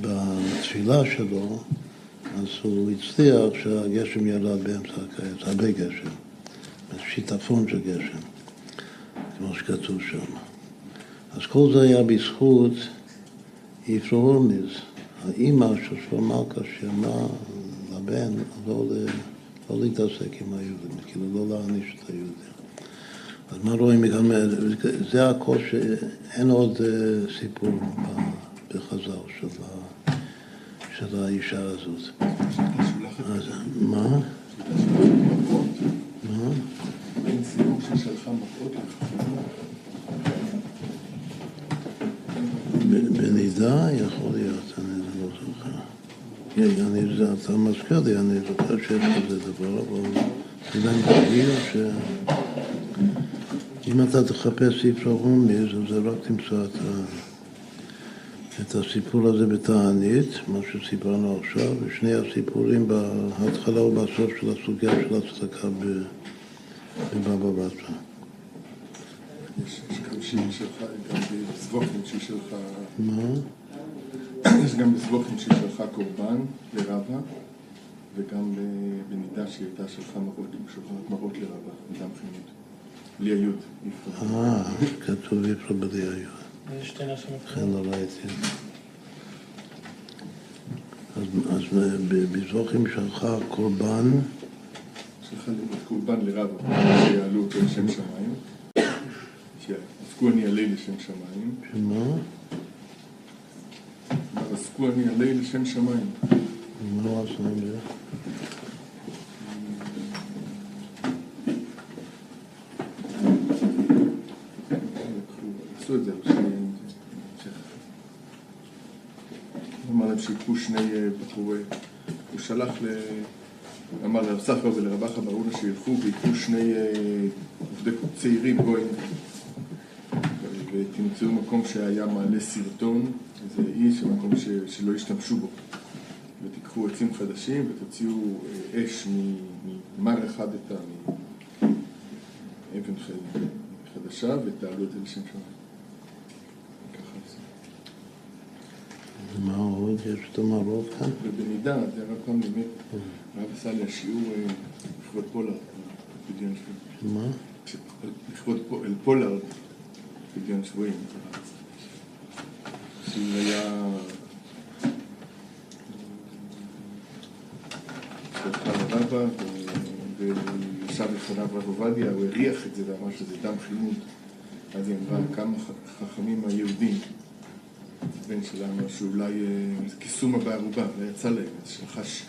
בתפילה שלו, אז הוא הצליח שהגשם ירד באמצע הקיץ, הרבה גשם, שיטפון של גשם, כמו שכתוב שם. אז כל זה היה בזכות יפרו הורמיז, האימא של שלמה כשאמרה לבן לא. לא להתעסק עם היהודים, כאילו לא להעניש את היהודים. אז מה רואים מכאן? זה הכל שאין עוד אה, סיפור בחז"ל של, של האישה הזאת. אז מה? מה? בנידה יכול להיות. אני, אתה מזכיר לי, אני זוכר שיש כזה דבר, אבל זה גם תגיד שאם אתה תחפש ספר הומניז, אז זה רק תמצא את, ה... את הסיפור הזה בתענית, מה שסיפרנו עכשיו, ושני הסיפורים בהתחלה ובסוף של הסוגיה של הצדקה בבבא בתרא. יש גם שיר שלך, גם בזבוקים שיר שלך. מה? יש גם קורבן לרבה, וגם בנידה שהיא הייתה שלחה מראות לרבה, מדם חינוד. בלי היוד. אה, כתוב איפה בלי היוד. לכן לא ראיתי. אז בזבוכים שלחה קורבן. שלחה קורבן לרבה, שיעלו אותו לשם שמיים. שיעסקו אני עלי לשם שמיים. שמה? עסקו אני עלי לשם שמיים. מה הוא עשה עם זה? עשו את זה, להם שיקחו שני אה, בחורי, הוא שלח ל... אמר לרב ספרא ולרב אחא ברונה שילכו ויקחו שני אה, עובדי צעירים גויים ותמצאו מקום שהיה מעלה סרטון, איזה איש, מקום ש, שלא השתמשו בו ותיקחו עצים חדשים ותוציאו אה, אש ממר אחד את ה... אבן חדשה ותעלו את זה לשם שמיים. ככה זה. מה עוד? יש את המראות כאן? ובנידה, זה הרב פעם באמת, הרב עשה לי השיעור אה, לכבוד פולארד, פדיון שבויים. מה? לכבוד פולארד, פדיון שבויים. שהוא היה... לרבא, ו- וישב לפניו רב עובדיה, הוא הריח את זה ואמר שזה דם חימוד. אז היא אמרה, כמה חכמים היהודים. הבן אמר שאולי אה, זה כיסומה בערובה, לא יצא להם, אז שלחה ש-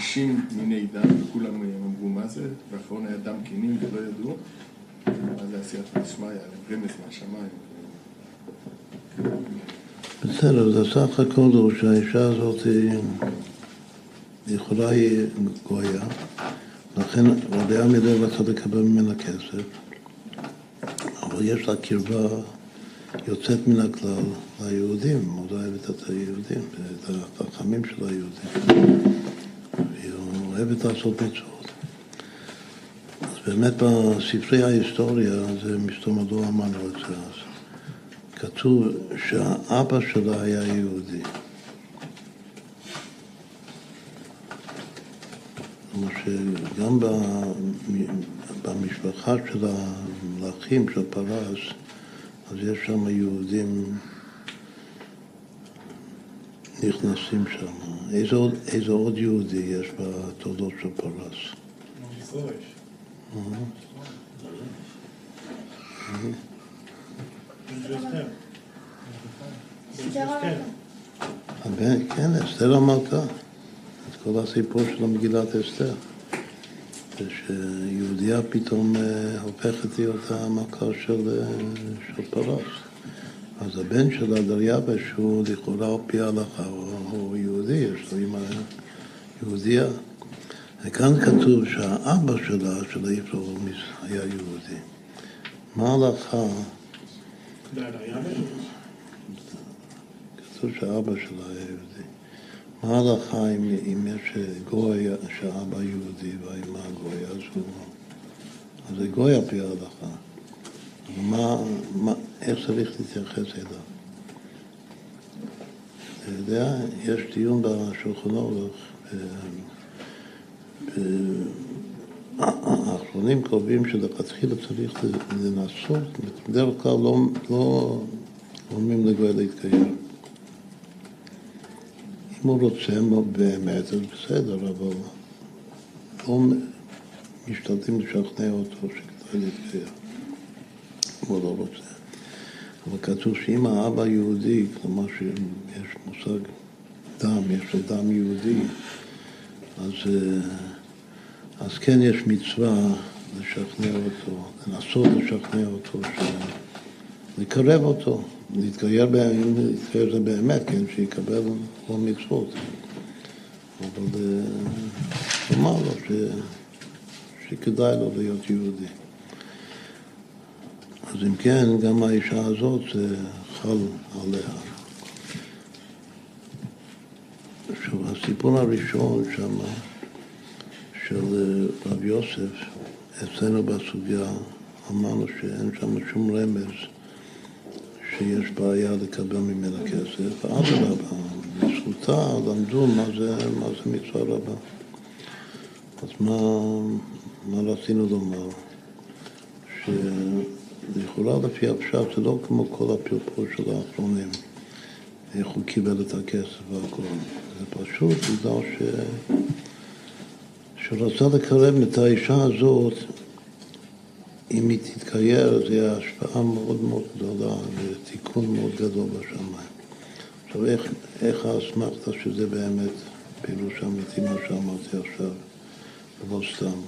60 מיני דם, וכולם אה, אמרו מה זה, והאחרון היה דם קינים ולא ידעו, אז זה עשייתא דשמיא, רמז מהשמיים. בסדר, זה סך הכל הוא שהאישה הזאת היא יכולה היא גויה, לכן רבי עמידה רצה לקבל ממנה כסף, אבל יש לה קרבה יוצאת מן הכלל ליהודים, מאוד אוהבת את היהודים, את החכמים של היהודים, והיא אוהבת לעשות מצוות. אז באמת בספרי ההיסטוריה, זה מסתום מדוע אמרנו את זה אז. כתוב שהאבא שלה היה יהודי. כלומר שגם במשפחה של המלכים של פרס, אז יש שם יהודים נכנסים שם. איזה עוד, איזה עוד יהודי יש בתולדות של פרס? הבן, כן, אסתר המלכה. את כל הסיפור של מגילת אסתר. זה פתאום אה, הופכת להיות המלכה של, אה, של פרס. אז הבן שלה, דריווש, שהוא לכאורה על פי ההלכה, הוא, יהודי, יש לו אימא יהודייה. וכאן כתוב שהאבא שלה, של היפרומיס, היה יהודי. מה ההלכה? כתוב שהאבא שלה היה יהודי. ההלכה אם, אם יש גוי שהאבא יהודי והאמא גוי, אז הוא... אז זה גוי על פי ההלכה. מה, מה, איך צריך להתייחס אליו? אתה יודע, יש דיון בשולחן אורך, אה, אה, האחרונים קובעים שלכתחילה צריך לנסות, בדרך כלל לא, לא אומרים לגוי להתגייר. אם הוא רוצה באמת, אז בסדר, אבל לא משתדלים לשכנע אותו שכדאי להתגייר, אם הוא לא רוצה. אבל כתוב שאם האבא יהודי, כלומר שיש מושג דם, יש לו דם יהודי, אז, אז כן יש מצווה לשכנע אותו, לנסות לשכנע אותו. לקרב אותו, להתגייר, אם להתגייר זה באמת, כן, שיקבל כל מצוות. אבל לומר לו ש... שכדאי לו להיות יהודי. אז אם כן, גם האישה הזאת זה חל עליה. עכשיו, הסיפור הראשון שם של רב יוסף, אצלנו בסוגיה, אמרנו שאין שם שום רמז שיש בעיה לקבל ממנה כסף, אדרבה, בזכותה למדו מה זה, מה זה מצווה רבה. אז מה, מה רצינו לומר? שלכאורה לפי הפשט זה לא כמו כל הפרפור של האחרונים, איך הוא קיבל את הכסף והכל. זה פשוט בגלל ש... שרצה לקרב את האישה הזאת אם היא תתגייר, זה יהיה השפעה מאוד מאוד גדולה ותיקון מאוד גדול בשמיים. עכשיו, איך, איך האסמכתה שזה באמת פירוש אמיתי מה שאמרתי עכשיו, ולא סתם.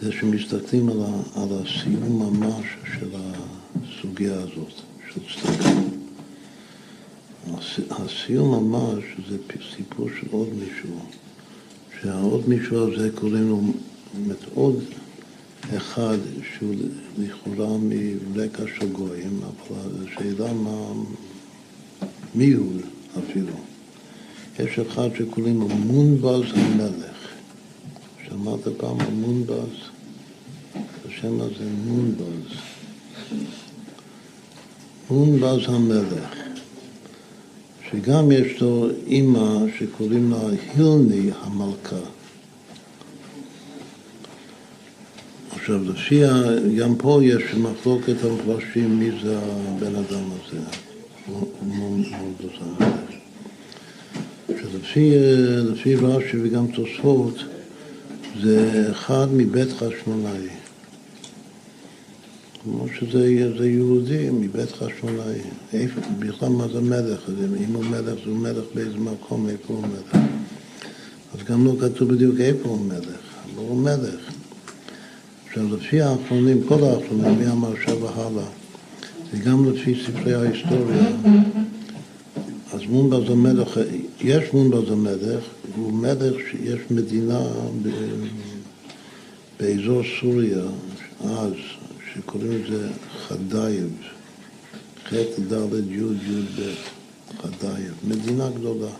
זה שמסתכלים על, ה, על הסיום ממש של הסוגיה הזאת, של צדקה. הס- הסיום ממש זה סיפור של עוד מישהו, שהעוד מישהו הזה קוראים לו, זאת אומרת, עוד אחד שהוא לכאורה מרקע של גויים, אבל השאלה מה, מי הוא אפילו. יש אחד שקוראים לו מונבז המלך. שמעת פעם על מונבז? השם הזה מונבז. מונבז המלך, שגם יש לו אימא שקוראים לה הילני המלכה. עכשיו, לפי, גם פה יש מחלוקת המפרשים מי זה הבן אדם הזה. שלפי לפי רש"י וגם תוספות זה אחד מבית חשמונאי. כמו שזה זה יהודי מבית חשמונאי. איפה, בכלל מה זה מלך? אם הוא מלך, זה מלך באיזה מקום, איפה הוא מלך. אז גם לא כתוב בדיוק איפה הוא מלך, אבל הוא מלך. עכשיו, לפי האחרונים, כל האחרונים, מהמרשה והלאה, וגם לפי ספרי ההיסטוריה, אז מונבז המלך, יש מונבז המלך, הוא מלך שיש מדינה ב, באזור סוריה, אז, שקוראים לזה חדייב, ח' ד' י' י' ב', חדייב, מדינה גדולה.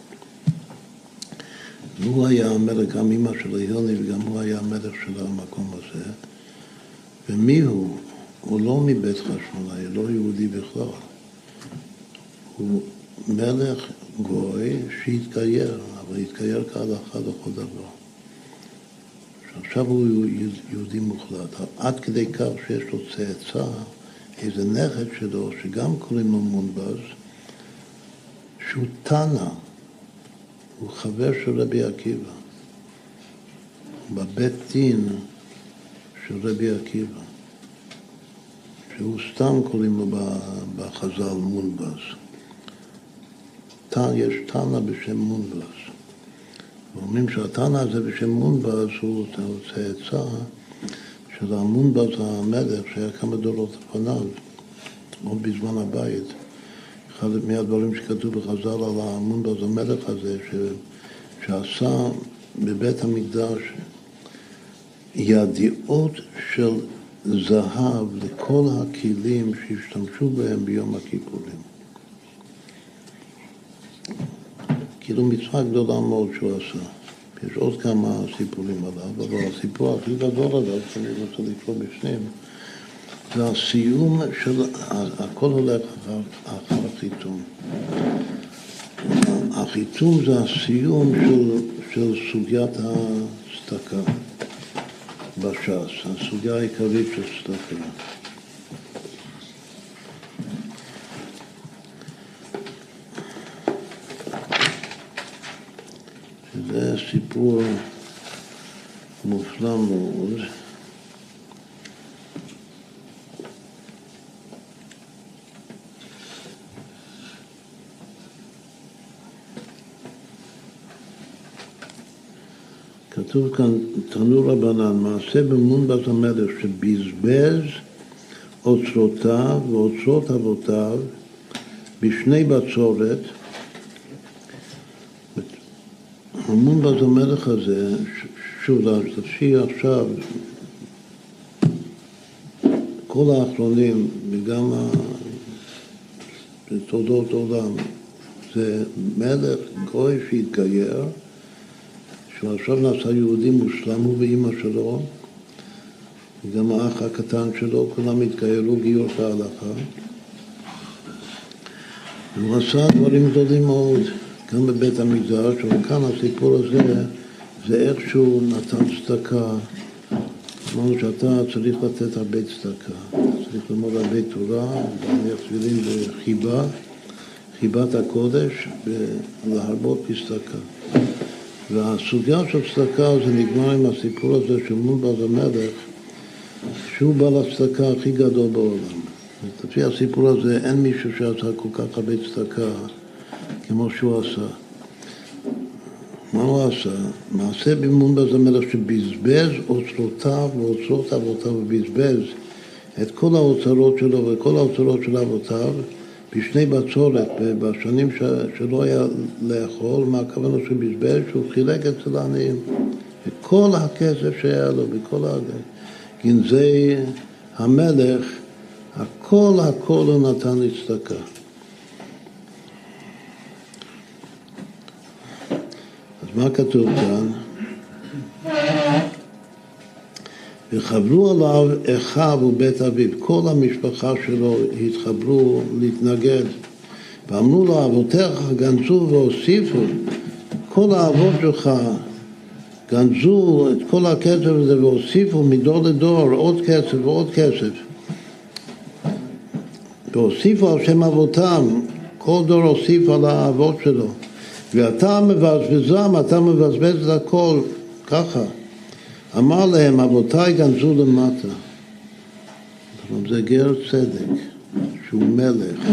והוא היה המלך, גם אמא שלו הילני, וגם הוא היה המלך של המקום הזה. ומי הוא? הוא לא מבית חשמונאי, לא יהודי בכלל. הוא מלך גוי שהתגייר, אבל התגייר כהלכה לכל דבר. עכשיו הוא יהודי מוחלט, עד כדי כך שיש לו צאצא, איזה נכד שלו, שגם קוראים לו מונבז, שהוא תנא, הוא חבר של רבי עקיבא, בבית דין של רבי עקיבא, שהוא סתם קוראים לו בחז"ל מונבז. יש תנא בשם מונבז. ואומרים שהתנא הזה בשם מונבז הוא צאצא של המונבז המלך שהיה כמה דורות לפניו, עוד בזמן הבית. אחד מהדברים שכתוב בחז"ל על המונבז המלך הזה, ש... שעשה בבית המקדש ידיעות של זהב לכל הכלים שהשתמשו בהם ביום הכיפורים. כאילו מצווה גדולה מאוד שהוא עשה. יש עוד כמה סיפורים עליו, אבל הסיפור הכי גדול עליו, שאני רוצה לקרוא בפנים, זה הסיום של, הכל הולך אחר, אחר החיתום. החיתום זה הסיום של, של סוגיית הצדקה בש"ס, הסוגיה העיקרית של צדקה. שזה סיפור מופלא מאוד. כתוב כאן, תנו רבנן, מעשה במונבז המלך שבזבז אוצרותיו ואוצרות אבותיו בשני בצורת. המונבז המלך הזה, שוב, לפי עכשיו, כל האחרונים, וגם בתולדות עולם, זה מלך גוי שהתגייר, שהוא עכשיו נעשה יהודי מושלם, הוא ואימא שלו, וגם האח הקטן שלו, כולם התגיירו גיור כהלכה. והוא עשה דברים גדולים מאוד. גם בבית המקדש, אבל כאן הסיפור הזה זה איך שהוא נתן צדקה. אמרנו שאתה צריך לתת הרבה צדקה, צריך ללמוד הרבה תורה, להניח תפילין בחיבה, חיבת הקודש, ולהרבות בצדקה. והסוגיה של צדקה זה נגמר עם הסיפור הזה של מונבז המלך, שהוא בעל הצדקה הכי גדול בעולם. לפי הסיפור הזה אין מישהו שעשה כל כך הרבה צדקה כמו שהוא עשה. מה הוא עשה? מעשה במונבז המלך שבזבז אוצרותיו ואוצרות אבותיו ובזבז את כל האוצרות שלו וכל האוצרות של אבותיו בשני בצורת, בשנים ש, שלא היה לאכול, מה הכוונה שהוא בזבז? שהוא חילק אצל העניים. וכל הכסף שהיה לו, בכל גנזי המלך, הכל הכל הוא נתן לצדקה. אז מה כתוב כאן? וחברו עליו אחיו ובית אביו, כל המשפחה שלו התחברו להתנגד. ואמרו לו אבותיך גנזו והוסיפו כל האבות שלך גנזו את כל הכסף הזה והוסיפו מדור לדור עוד כסף ועוד כסף. והוסיפו על שם אבותם, כל דור הוסיף על האבות שלו. ואתה מבזבזם, אתה מבזבז את הכל. ככה אמר להם, אבותיי גנזו למטה. זה גר צדק, שהוא מלך,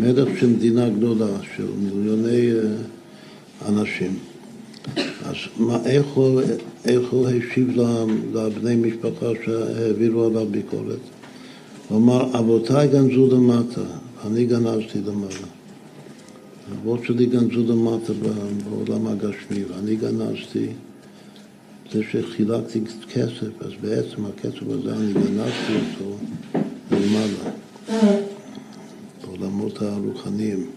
מלך של מדינה גדולה, של מיליוני אה, אנשים. אז מה, איך, הוא, איך הוא השיב לבני משפחה שהעבירו עליו ביקורת? הוא אמר, אבותיי גנזו למטה, אני גנזתי למעלה. האבות שלי גנזו למטה בעולם הגשמי, ואני גנזתי זה שחילקתי כסף, אז בעצם הכסף הזה אני גנבתי אותו למעלה, בעולמות הרוחניים,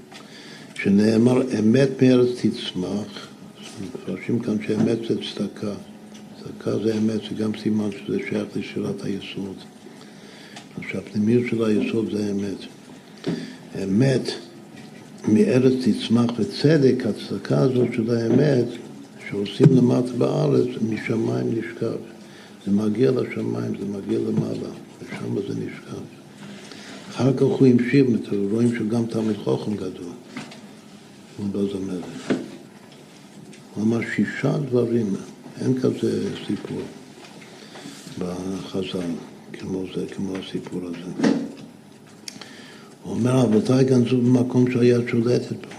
שנאמר אמת מארץ תצמח, מפרשים כאן שאמת זה צדקה, צדקה זה אמת, זה גם סימן שזה שייך לשאלת היסוד. שהפנימיות של היסוד זה אמת. אמת מארץ תצמח וצדק, הצדקה הזאת של האמת שעושים למטה בארץ, משמיים נשכב. זה מגיע לשמיים, זה מגיע למעלה, ושם זה נשכב. אחר כך הוא המשיך, רואים שגם תלמיד חוכם גדול, הוא בזמרת. הוא אמר שישה דברים, אין כזה סיפור בחז"ל, כמו זה, כמו הסיפור הזה. הוא אומר, אבותיי גנזו במקום שהיד שולטת בו.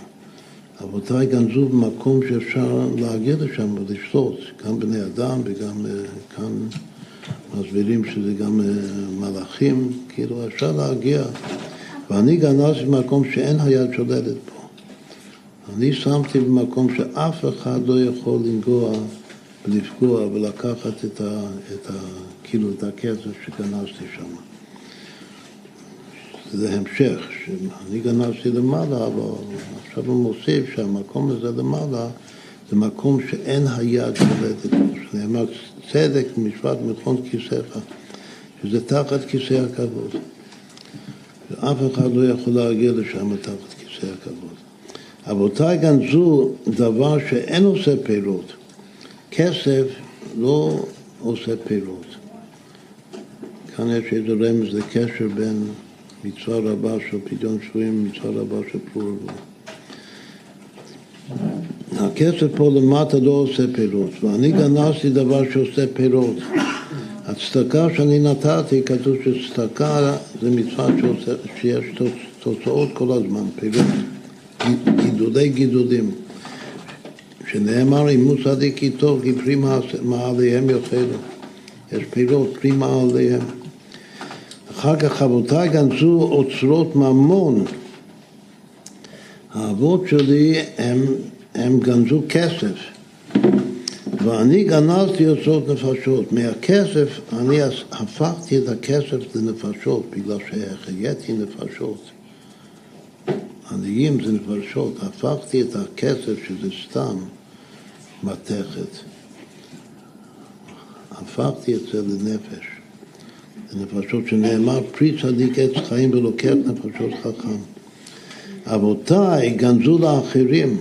אבותיי גנזו במקום שאפשר להגיע לשם ולשתות, גם בני אדם וגם אה, כאן מסבירים שזה גם אה, מלאכים, כאילו אפשר להגיע. ואני גנזתי במקום שאין היד שולטת בו. אני שמתי במקום שאף אחד לא יכול לנגוע ולפגוע ולקחת את ה... את ה כאילו את הכסף שגנזתי שם. זה המשך, שאני גנבתי למעלה, אבל עכשיו הוא מוסיף שהמקום הזה למעלה זה מקום שאין היד שולטת בו, שנאמר צדק משפט מלכון כיסאך, שזה תחת כיסא הכבוד. ואף אחד לא יכול להגיע לשם תחת כיסא הכבוד. אבותיי גנזו דבר שאין עושה פירות. כסף לא עושה פירות. כאן יש איזה רמז לקשר בין מצווה רבה של פדיון שבויים, מצווה רבה של פלורבו. הכסף פה למטה לא עושה פירות, ואני גנזתי דבר שעושה פירות. הצדקה שאני נתתי, כתוב שצדקה זה מצווה שעושה, שיש תוצאות כל הזמן, פירות, גידולי גידולים. שנאמר, אם הוא צדיק טוב, כי פרי מעליהם יאכלו. יש פירות, פרי מעליהם. אחר כך אבותיי גנזו אוצרות ממון. האבות שלי הם, הם גנזו כסף, ואני גנזתי אוצרות נפשות. מהכסף אני הפכתי את הכסף לנפשות, בגלל שהחייתי נפשות. עניים זה נפשות, הפכתי את הכסף שזה סתם מתכת, הפכתי את זה לנפש. נפשות שנאמר פרי צדיק עץ חיים ולוקח נפשות חכם. אבותיי גנזו לאחרים,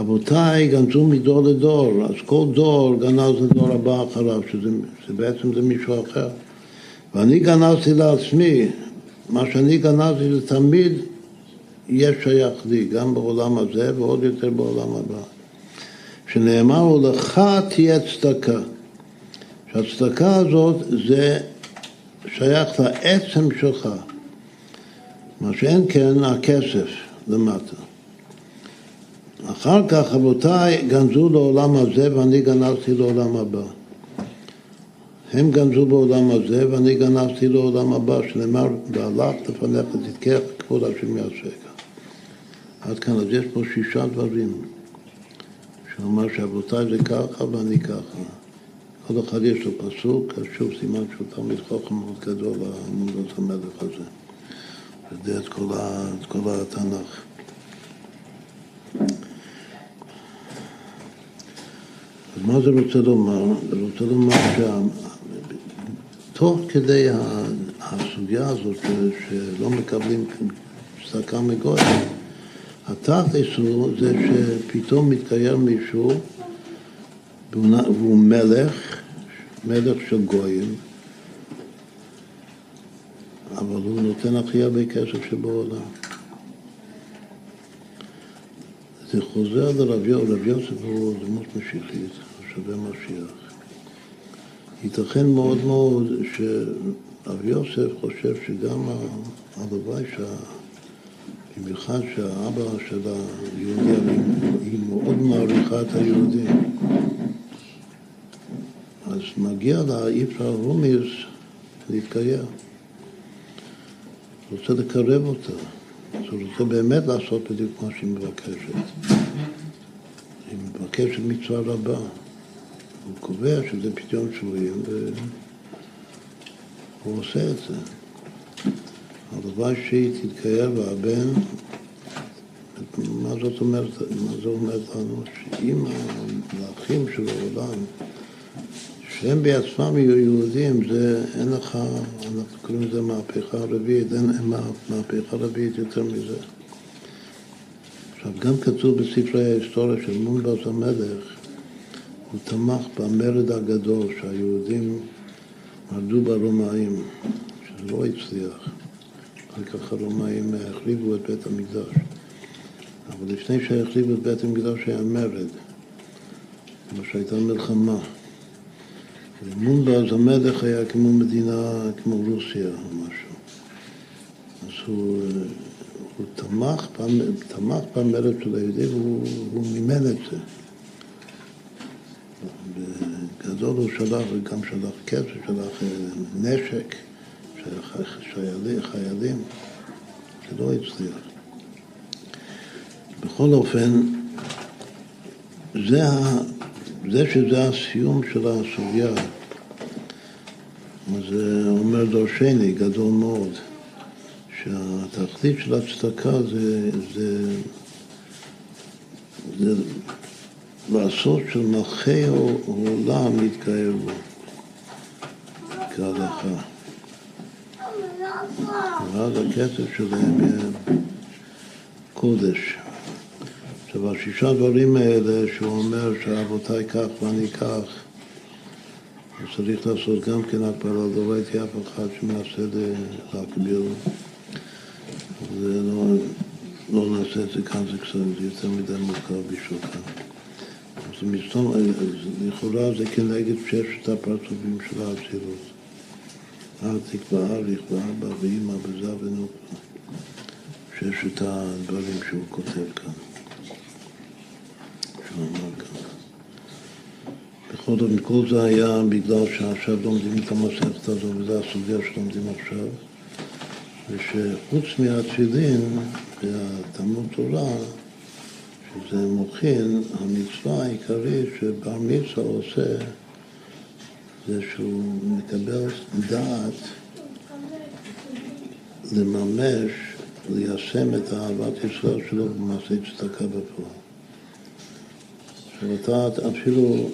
אבותיי גנזו מדור לדור, אז כל דור גנז לדור הבא אחריו, שזה בעצם זה מישהו אחר. ואני גנזתי לעצמי, מה שאני גנזתי זה תמיד יהיה שייך לי, גם בעולם הזה ועוד יותר בעולם הבא. שנאמר, ולך תהיה צדקה. שהצדקה הזאת זה שייך לעצם שלך, מה שאין כן הכסף למטה. אחר כך רבותיי גנזו לעולם הזה ואני גנזתי לעולם הבא. הם גנזו בעולם הזה ואני גנבתי לעולם הבא, שנאמר, והלך לפניך תתקח כבוד השם יעשך. עד כאן, אז יש פה שישה דברים. שאומר שאבותיי זה ככה ואני ככה. כל אחד יש לו פסוק, אז שוב סימן שהוא תלמיד חוכם מאוד גדול, המונדות המלך הזה. יודע את כל, ה, את כל התנ"ך. אז מה זה רוצה לומר? זה רוצה לומר שתוך כדי הסוגיה הזאת שלא מקבלים צדקה מגוי, התכלס הוא זה שפתאום מתקיים מישהו והוא מלך, מלך של גויים, אבל הוא נותן הכי הרבה כסף שבעולם. זה חוזר לרב יוסף, רב יוסף הוא דמות משיחית, שווה משיח. ייתכן מאוד מאוד שרב יוסף חושב שגם הלוואי שה... במיוחד שהאבא של היהודי, היא מאוד מעריכה את היהודים. אז מגיע לה איפרה רומיס להתגייר. רוצה לקרב אותה. אז הוא רוצה באמת לעשות בדיוק מה שהיא מבקשת. היא מבקשת מצווה רבה. הוא קובע שזה פתיון שבויים והוא עושה את זה. הלוואי שהיא תתקיים והבן, מה זאת אומרת, מה זה אומר לנו? שאם האחים של העולם, שהם בעצמם יהיו יהודים, זה אין לך, אנחנו קוראים לזה מהפכה רביעית, אין מהפכה רביעית יותר מזה. עכשיו, גם כתוב בספרי ההיסטוריה של מונבז המלך, הוא תמך במרד הגדול שהיהודים מרדו ברומאים, שזה לא הצליח. אחר כך הרומאים החריבו את בית המקדש. אבל לפני שהחריבו את בית המקדש היה מרד, כמו שהייתה מלחמה. ומונבז המלך היה כמו מדינה, כמו רוסיה או משהו. אז הוא, הוא תמך, תמך במרד של היהודים והוא מימן את זה. בגדול הוא שלח, וגם שלח כסף, שלח נשק. חיילים, חיילים, לא הצליח. בכל אופן, זה, זה שזה הסיום של הסוגיה, זה אומר דורשני, גדול מאוד, שהתכלית של הצדקה זה, זה, זה לעשות של מלכי העולם להתקרב בו כהלכה. ואז הכסף שלהם יהיה קודש. עכשיו, השישה דברים האלה שהוא אומר שאבותיי כך ואני כך, אז צריך לעשות גם כן הקבלה, לא ראיתי אף אחד שמנסה להקביל. זה לא, לא נעשה את זה כאן, זה קצת יותר מדי מורכב בשבילך. אז מסתום, לכאורה זה כנגד ששת הפרצופים של האצילות. אל תקבע אריך ואבא ואימא וזה ונוקבה. ששת הדברים שהוא כותב כאן. בכל זאת, כל זה היה בגלל שעכשיו לומדים את המסכת הזו, וזו הסוגיה שלומדים עכשיו, ושחוץ מהתפילין והתלמוד תורה, שזה מוכין, המצווה העיקרית שבר מצווה עושה זה שהוא מקבל דעת לממש, ליישם את אהבת ישראל שלו במעשה צדקה בפועל. עכשיו אתה אפילו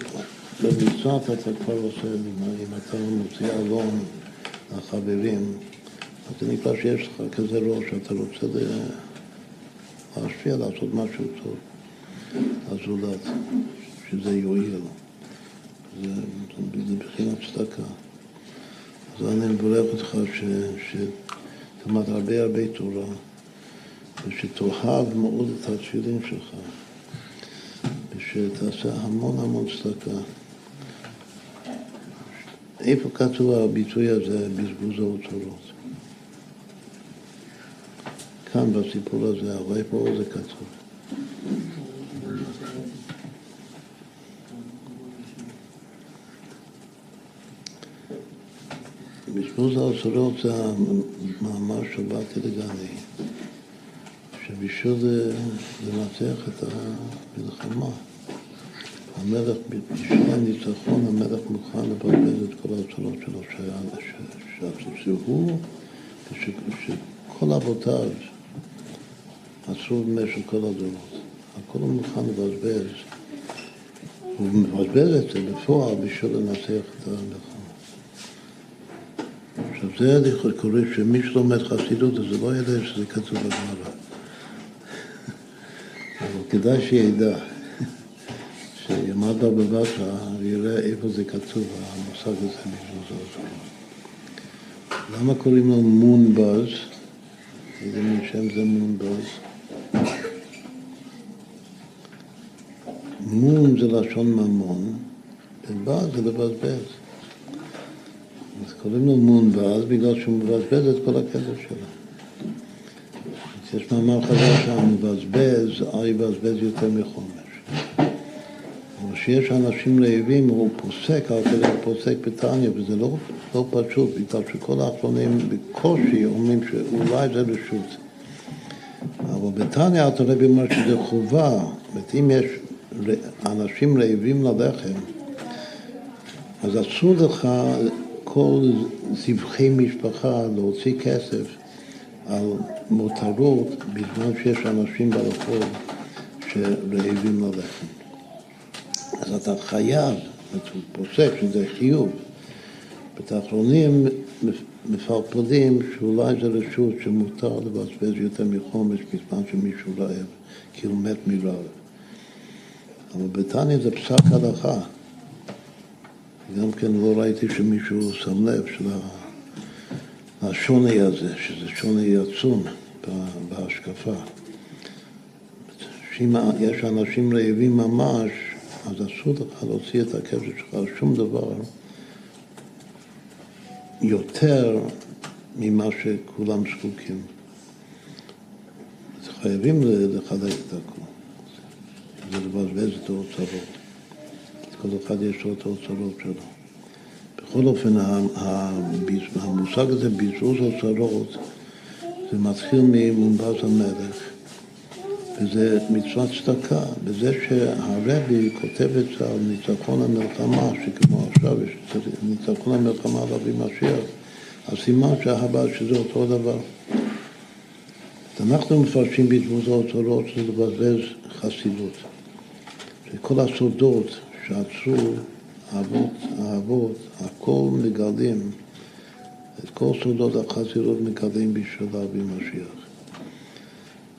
במצוות אתה כבר עושה, אם אתה מוציא אלון לחברים, אז זה נקרא שיש לך כזה ראש, אתה רוצה להשפיע, לעשות משהו טוב לזולת, שזה יועיל. זה, זה בחינת צדקה. אז אני מברך אותך שתלמד הרבה הרבה תורה ושתאהב מאוד את התפילין שלך ושתעשה המון המון צדקה. איפה כתוב הביטוי הזה, בזבוז האוצרות? כאן בסיפור הזה, אבל איפה זה כתוב? בזבוז האוצרות זה המאמר של באתי לגני, שבשביל לנצח את המלחמה, המלך, בשביל הניצחון, המלך מוכן לבזבז את כל האוצרות שלו, שהוא, שכל אבותיו עשו במשך כל הדורות. הכל הוא מוכן לבזבז. הוא מבזבז את זה בפועל בשביל לנצח את המלחמה. עכשיו זה קורה שמי שלומד חסידות אז לא ידע שזה כתוב בגמרא. אבל כדאי שידע, שימד בבא בתרא ויראה איפה זה כתוב, המושג הזה מזוזות. למה קוראים לו מונבז? איזה מין שם זה מונבז? מון זה לשון ממון, ובז זה לבזבז. אז קוראים לו מון בז בגלל שהוא מבזבז את כל הכסף שלו. יש מאמר חדש שהמבזבז, אל יבזבז יותר מחומש. אבל כשיש אנשים רעבים, הוא פוסק, כדי הוא פוסק בתניא, וזה לא, לא פשוט, בגלל שכל האחרונים בקושי אומרים שאולי זה רשות. אבל בתניא אתה רבי אומר שזה חובה, זאת אם יש אנשים רעבים ללחם, אז אסור לך כל זבחי משפחה להוציא כסף על מותרות בזמן שיש אנשים ברחוב שרעבים ללחם. אז אתה חייב, הוא פוסק שזה חיוב. בתחרונים מפרפדים שאולי זה רשות שמותר לבזבז יותר מחומש בזמן שמישהו רעב, כי הוא מת מרעב. אבל בתניא זה פסק הלכה. גם כן לא ראיתי שמישהו שם לב של השוני הזה, שזה שוני עצום בהשקפה. יש אנשים רעבים ממש, אז אסור לך להוציא את הכסף שלך על שום דבר יותר ממה שכולם זקוקים. חייבים לחלק את הכול. זה לבזבז את האוצרות. כל אחד יש לו את האוצרות שלו. בכל אופן, המושג הזה, בזבוז אוצרות, זה מתחיל ממונבז המלך, וזה מצוות צדקה, בזה שהרבי כותב את זה על ניצחון המלחמה, שכמו עכשיו יש ניצחון המלחמה על אבי משיח, אז סימן שהבא שזה אותו דבר. אנחנו מפרשים האוצרות שזה לבזבז חסידות. שכל הסודות שעצרו האבות, האבות, הכל מגלים, את כל סודות החסידות מגלים בשביל להביא משיח.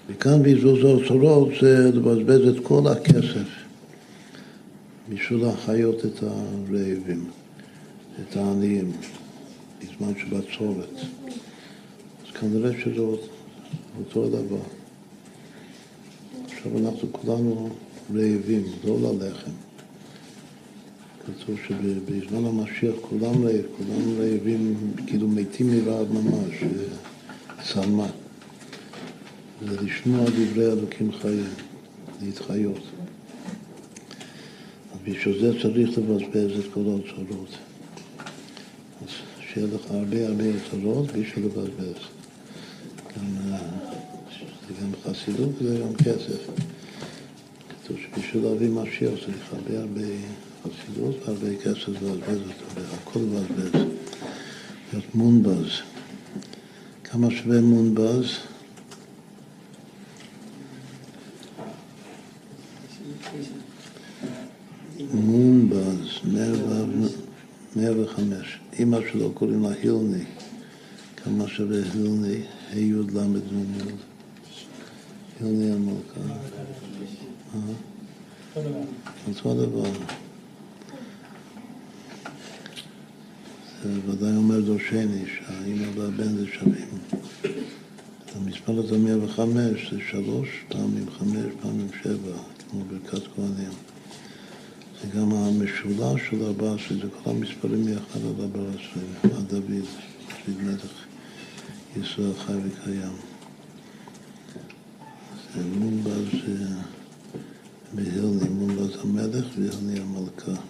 וכאן בזבוז האוצרות זה לבזבז את כל הכסף בשביל להחיות את הרעבים, את העניים, בזמן שבצורת. אז כנראה שזה אותו דבר. עכשיו אנחנו כולנו רעבים, לא ללחם. כתוב שבזמן המשיח כולם רעב, כולם רעבים, כאילו מתים מרעב ממש, צמא. זה לשמוע דברי אלוקים חיים, להתחיות. אז בשביל זה צריך לבזבז את כל האוצרות. אז שיהיה לך הרבה הרבה אוצרות בשביל לבזבז. גם, זה גם חסידות וזה גם כסף. כתוב שבשביל להביא משיח צריך הרבה הרבה חסידות והרבה כסף לבזבז אותו, והכל לבזבז. להיות מונבז. כמה שווה מונבז? מונבז, 105. אימא שלו קוראים לה הילני. כמה שווה הילני? ה' י' ל' י'. הילני המלכה. אותו דבר. זה ודאי אומר דורשני, שהאימא והבן זה שווים. המספר הזה 105 זה שלוש פעמים חמש פעמים שבע, כמו ברכת כהנים. וגם המשולש של ארבע עשרה, זה כל המספרים יחד על ארבע עשרה, עד דוד, דוד מלך ישראל חי וקיים. זה מונבז והלני, אה, מונבז המלך והלני המלכה.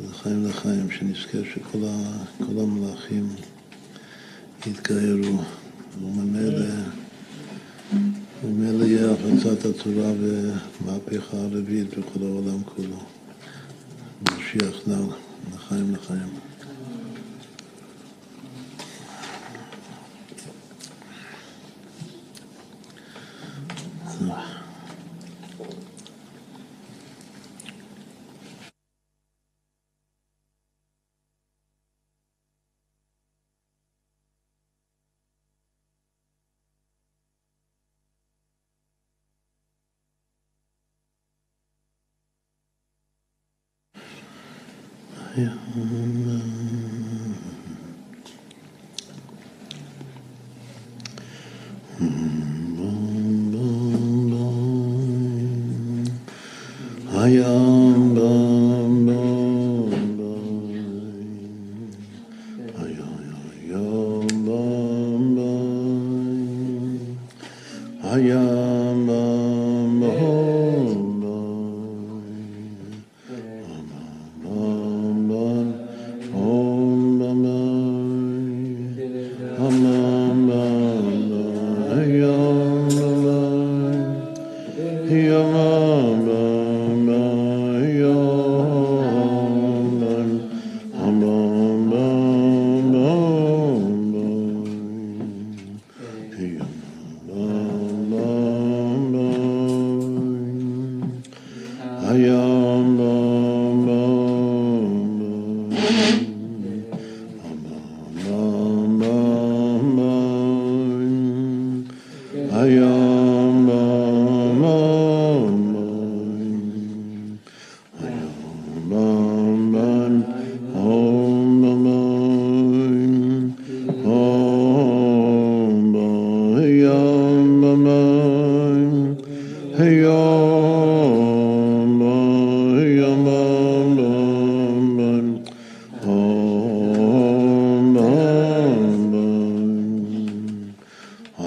לחיים לחיים, שנזכר שכל ה, המלאכים יתגיירו, וממילא ממילא יהיה הפצת התורה ומהפכה הרביעית בכל העולם כולו. משיח נא לחיים לחיים.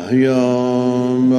Hayam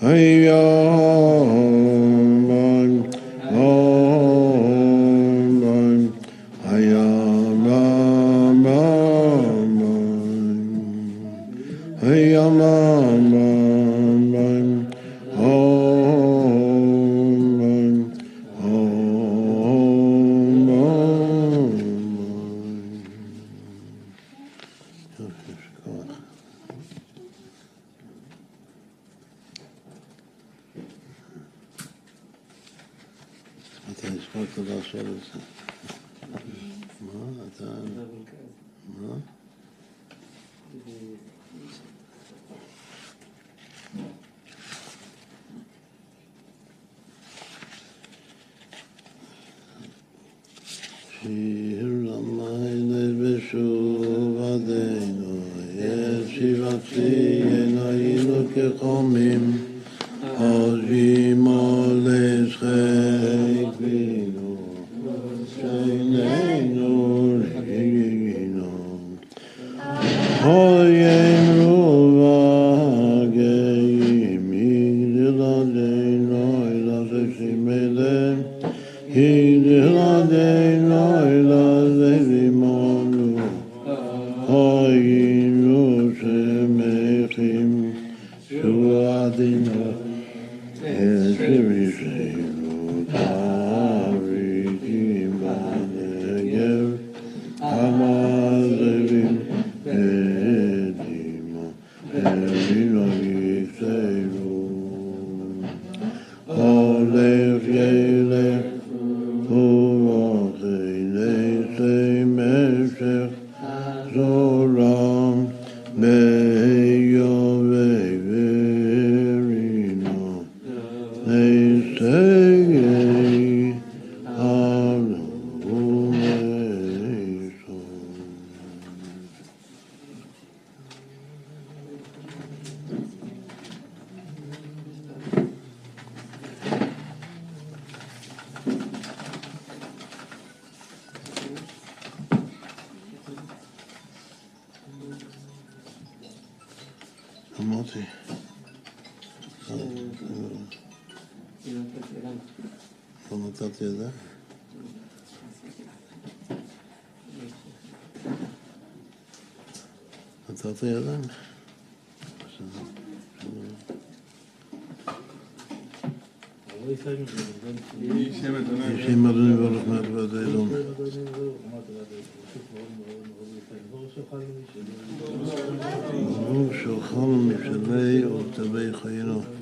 哎呀。אתה רוצה ידיים? שם אדוני ברוך מעט ועד היום. ברוך שאוכלנו חיינו.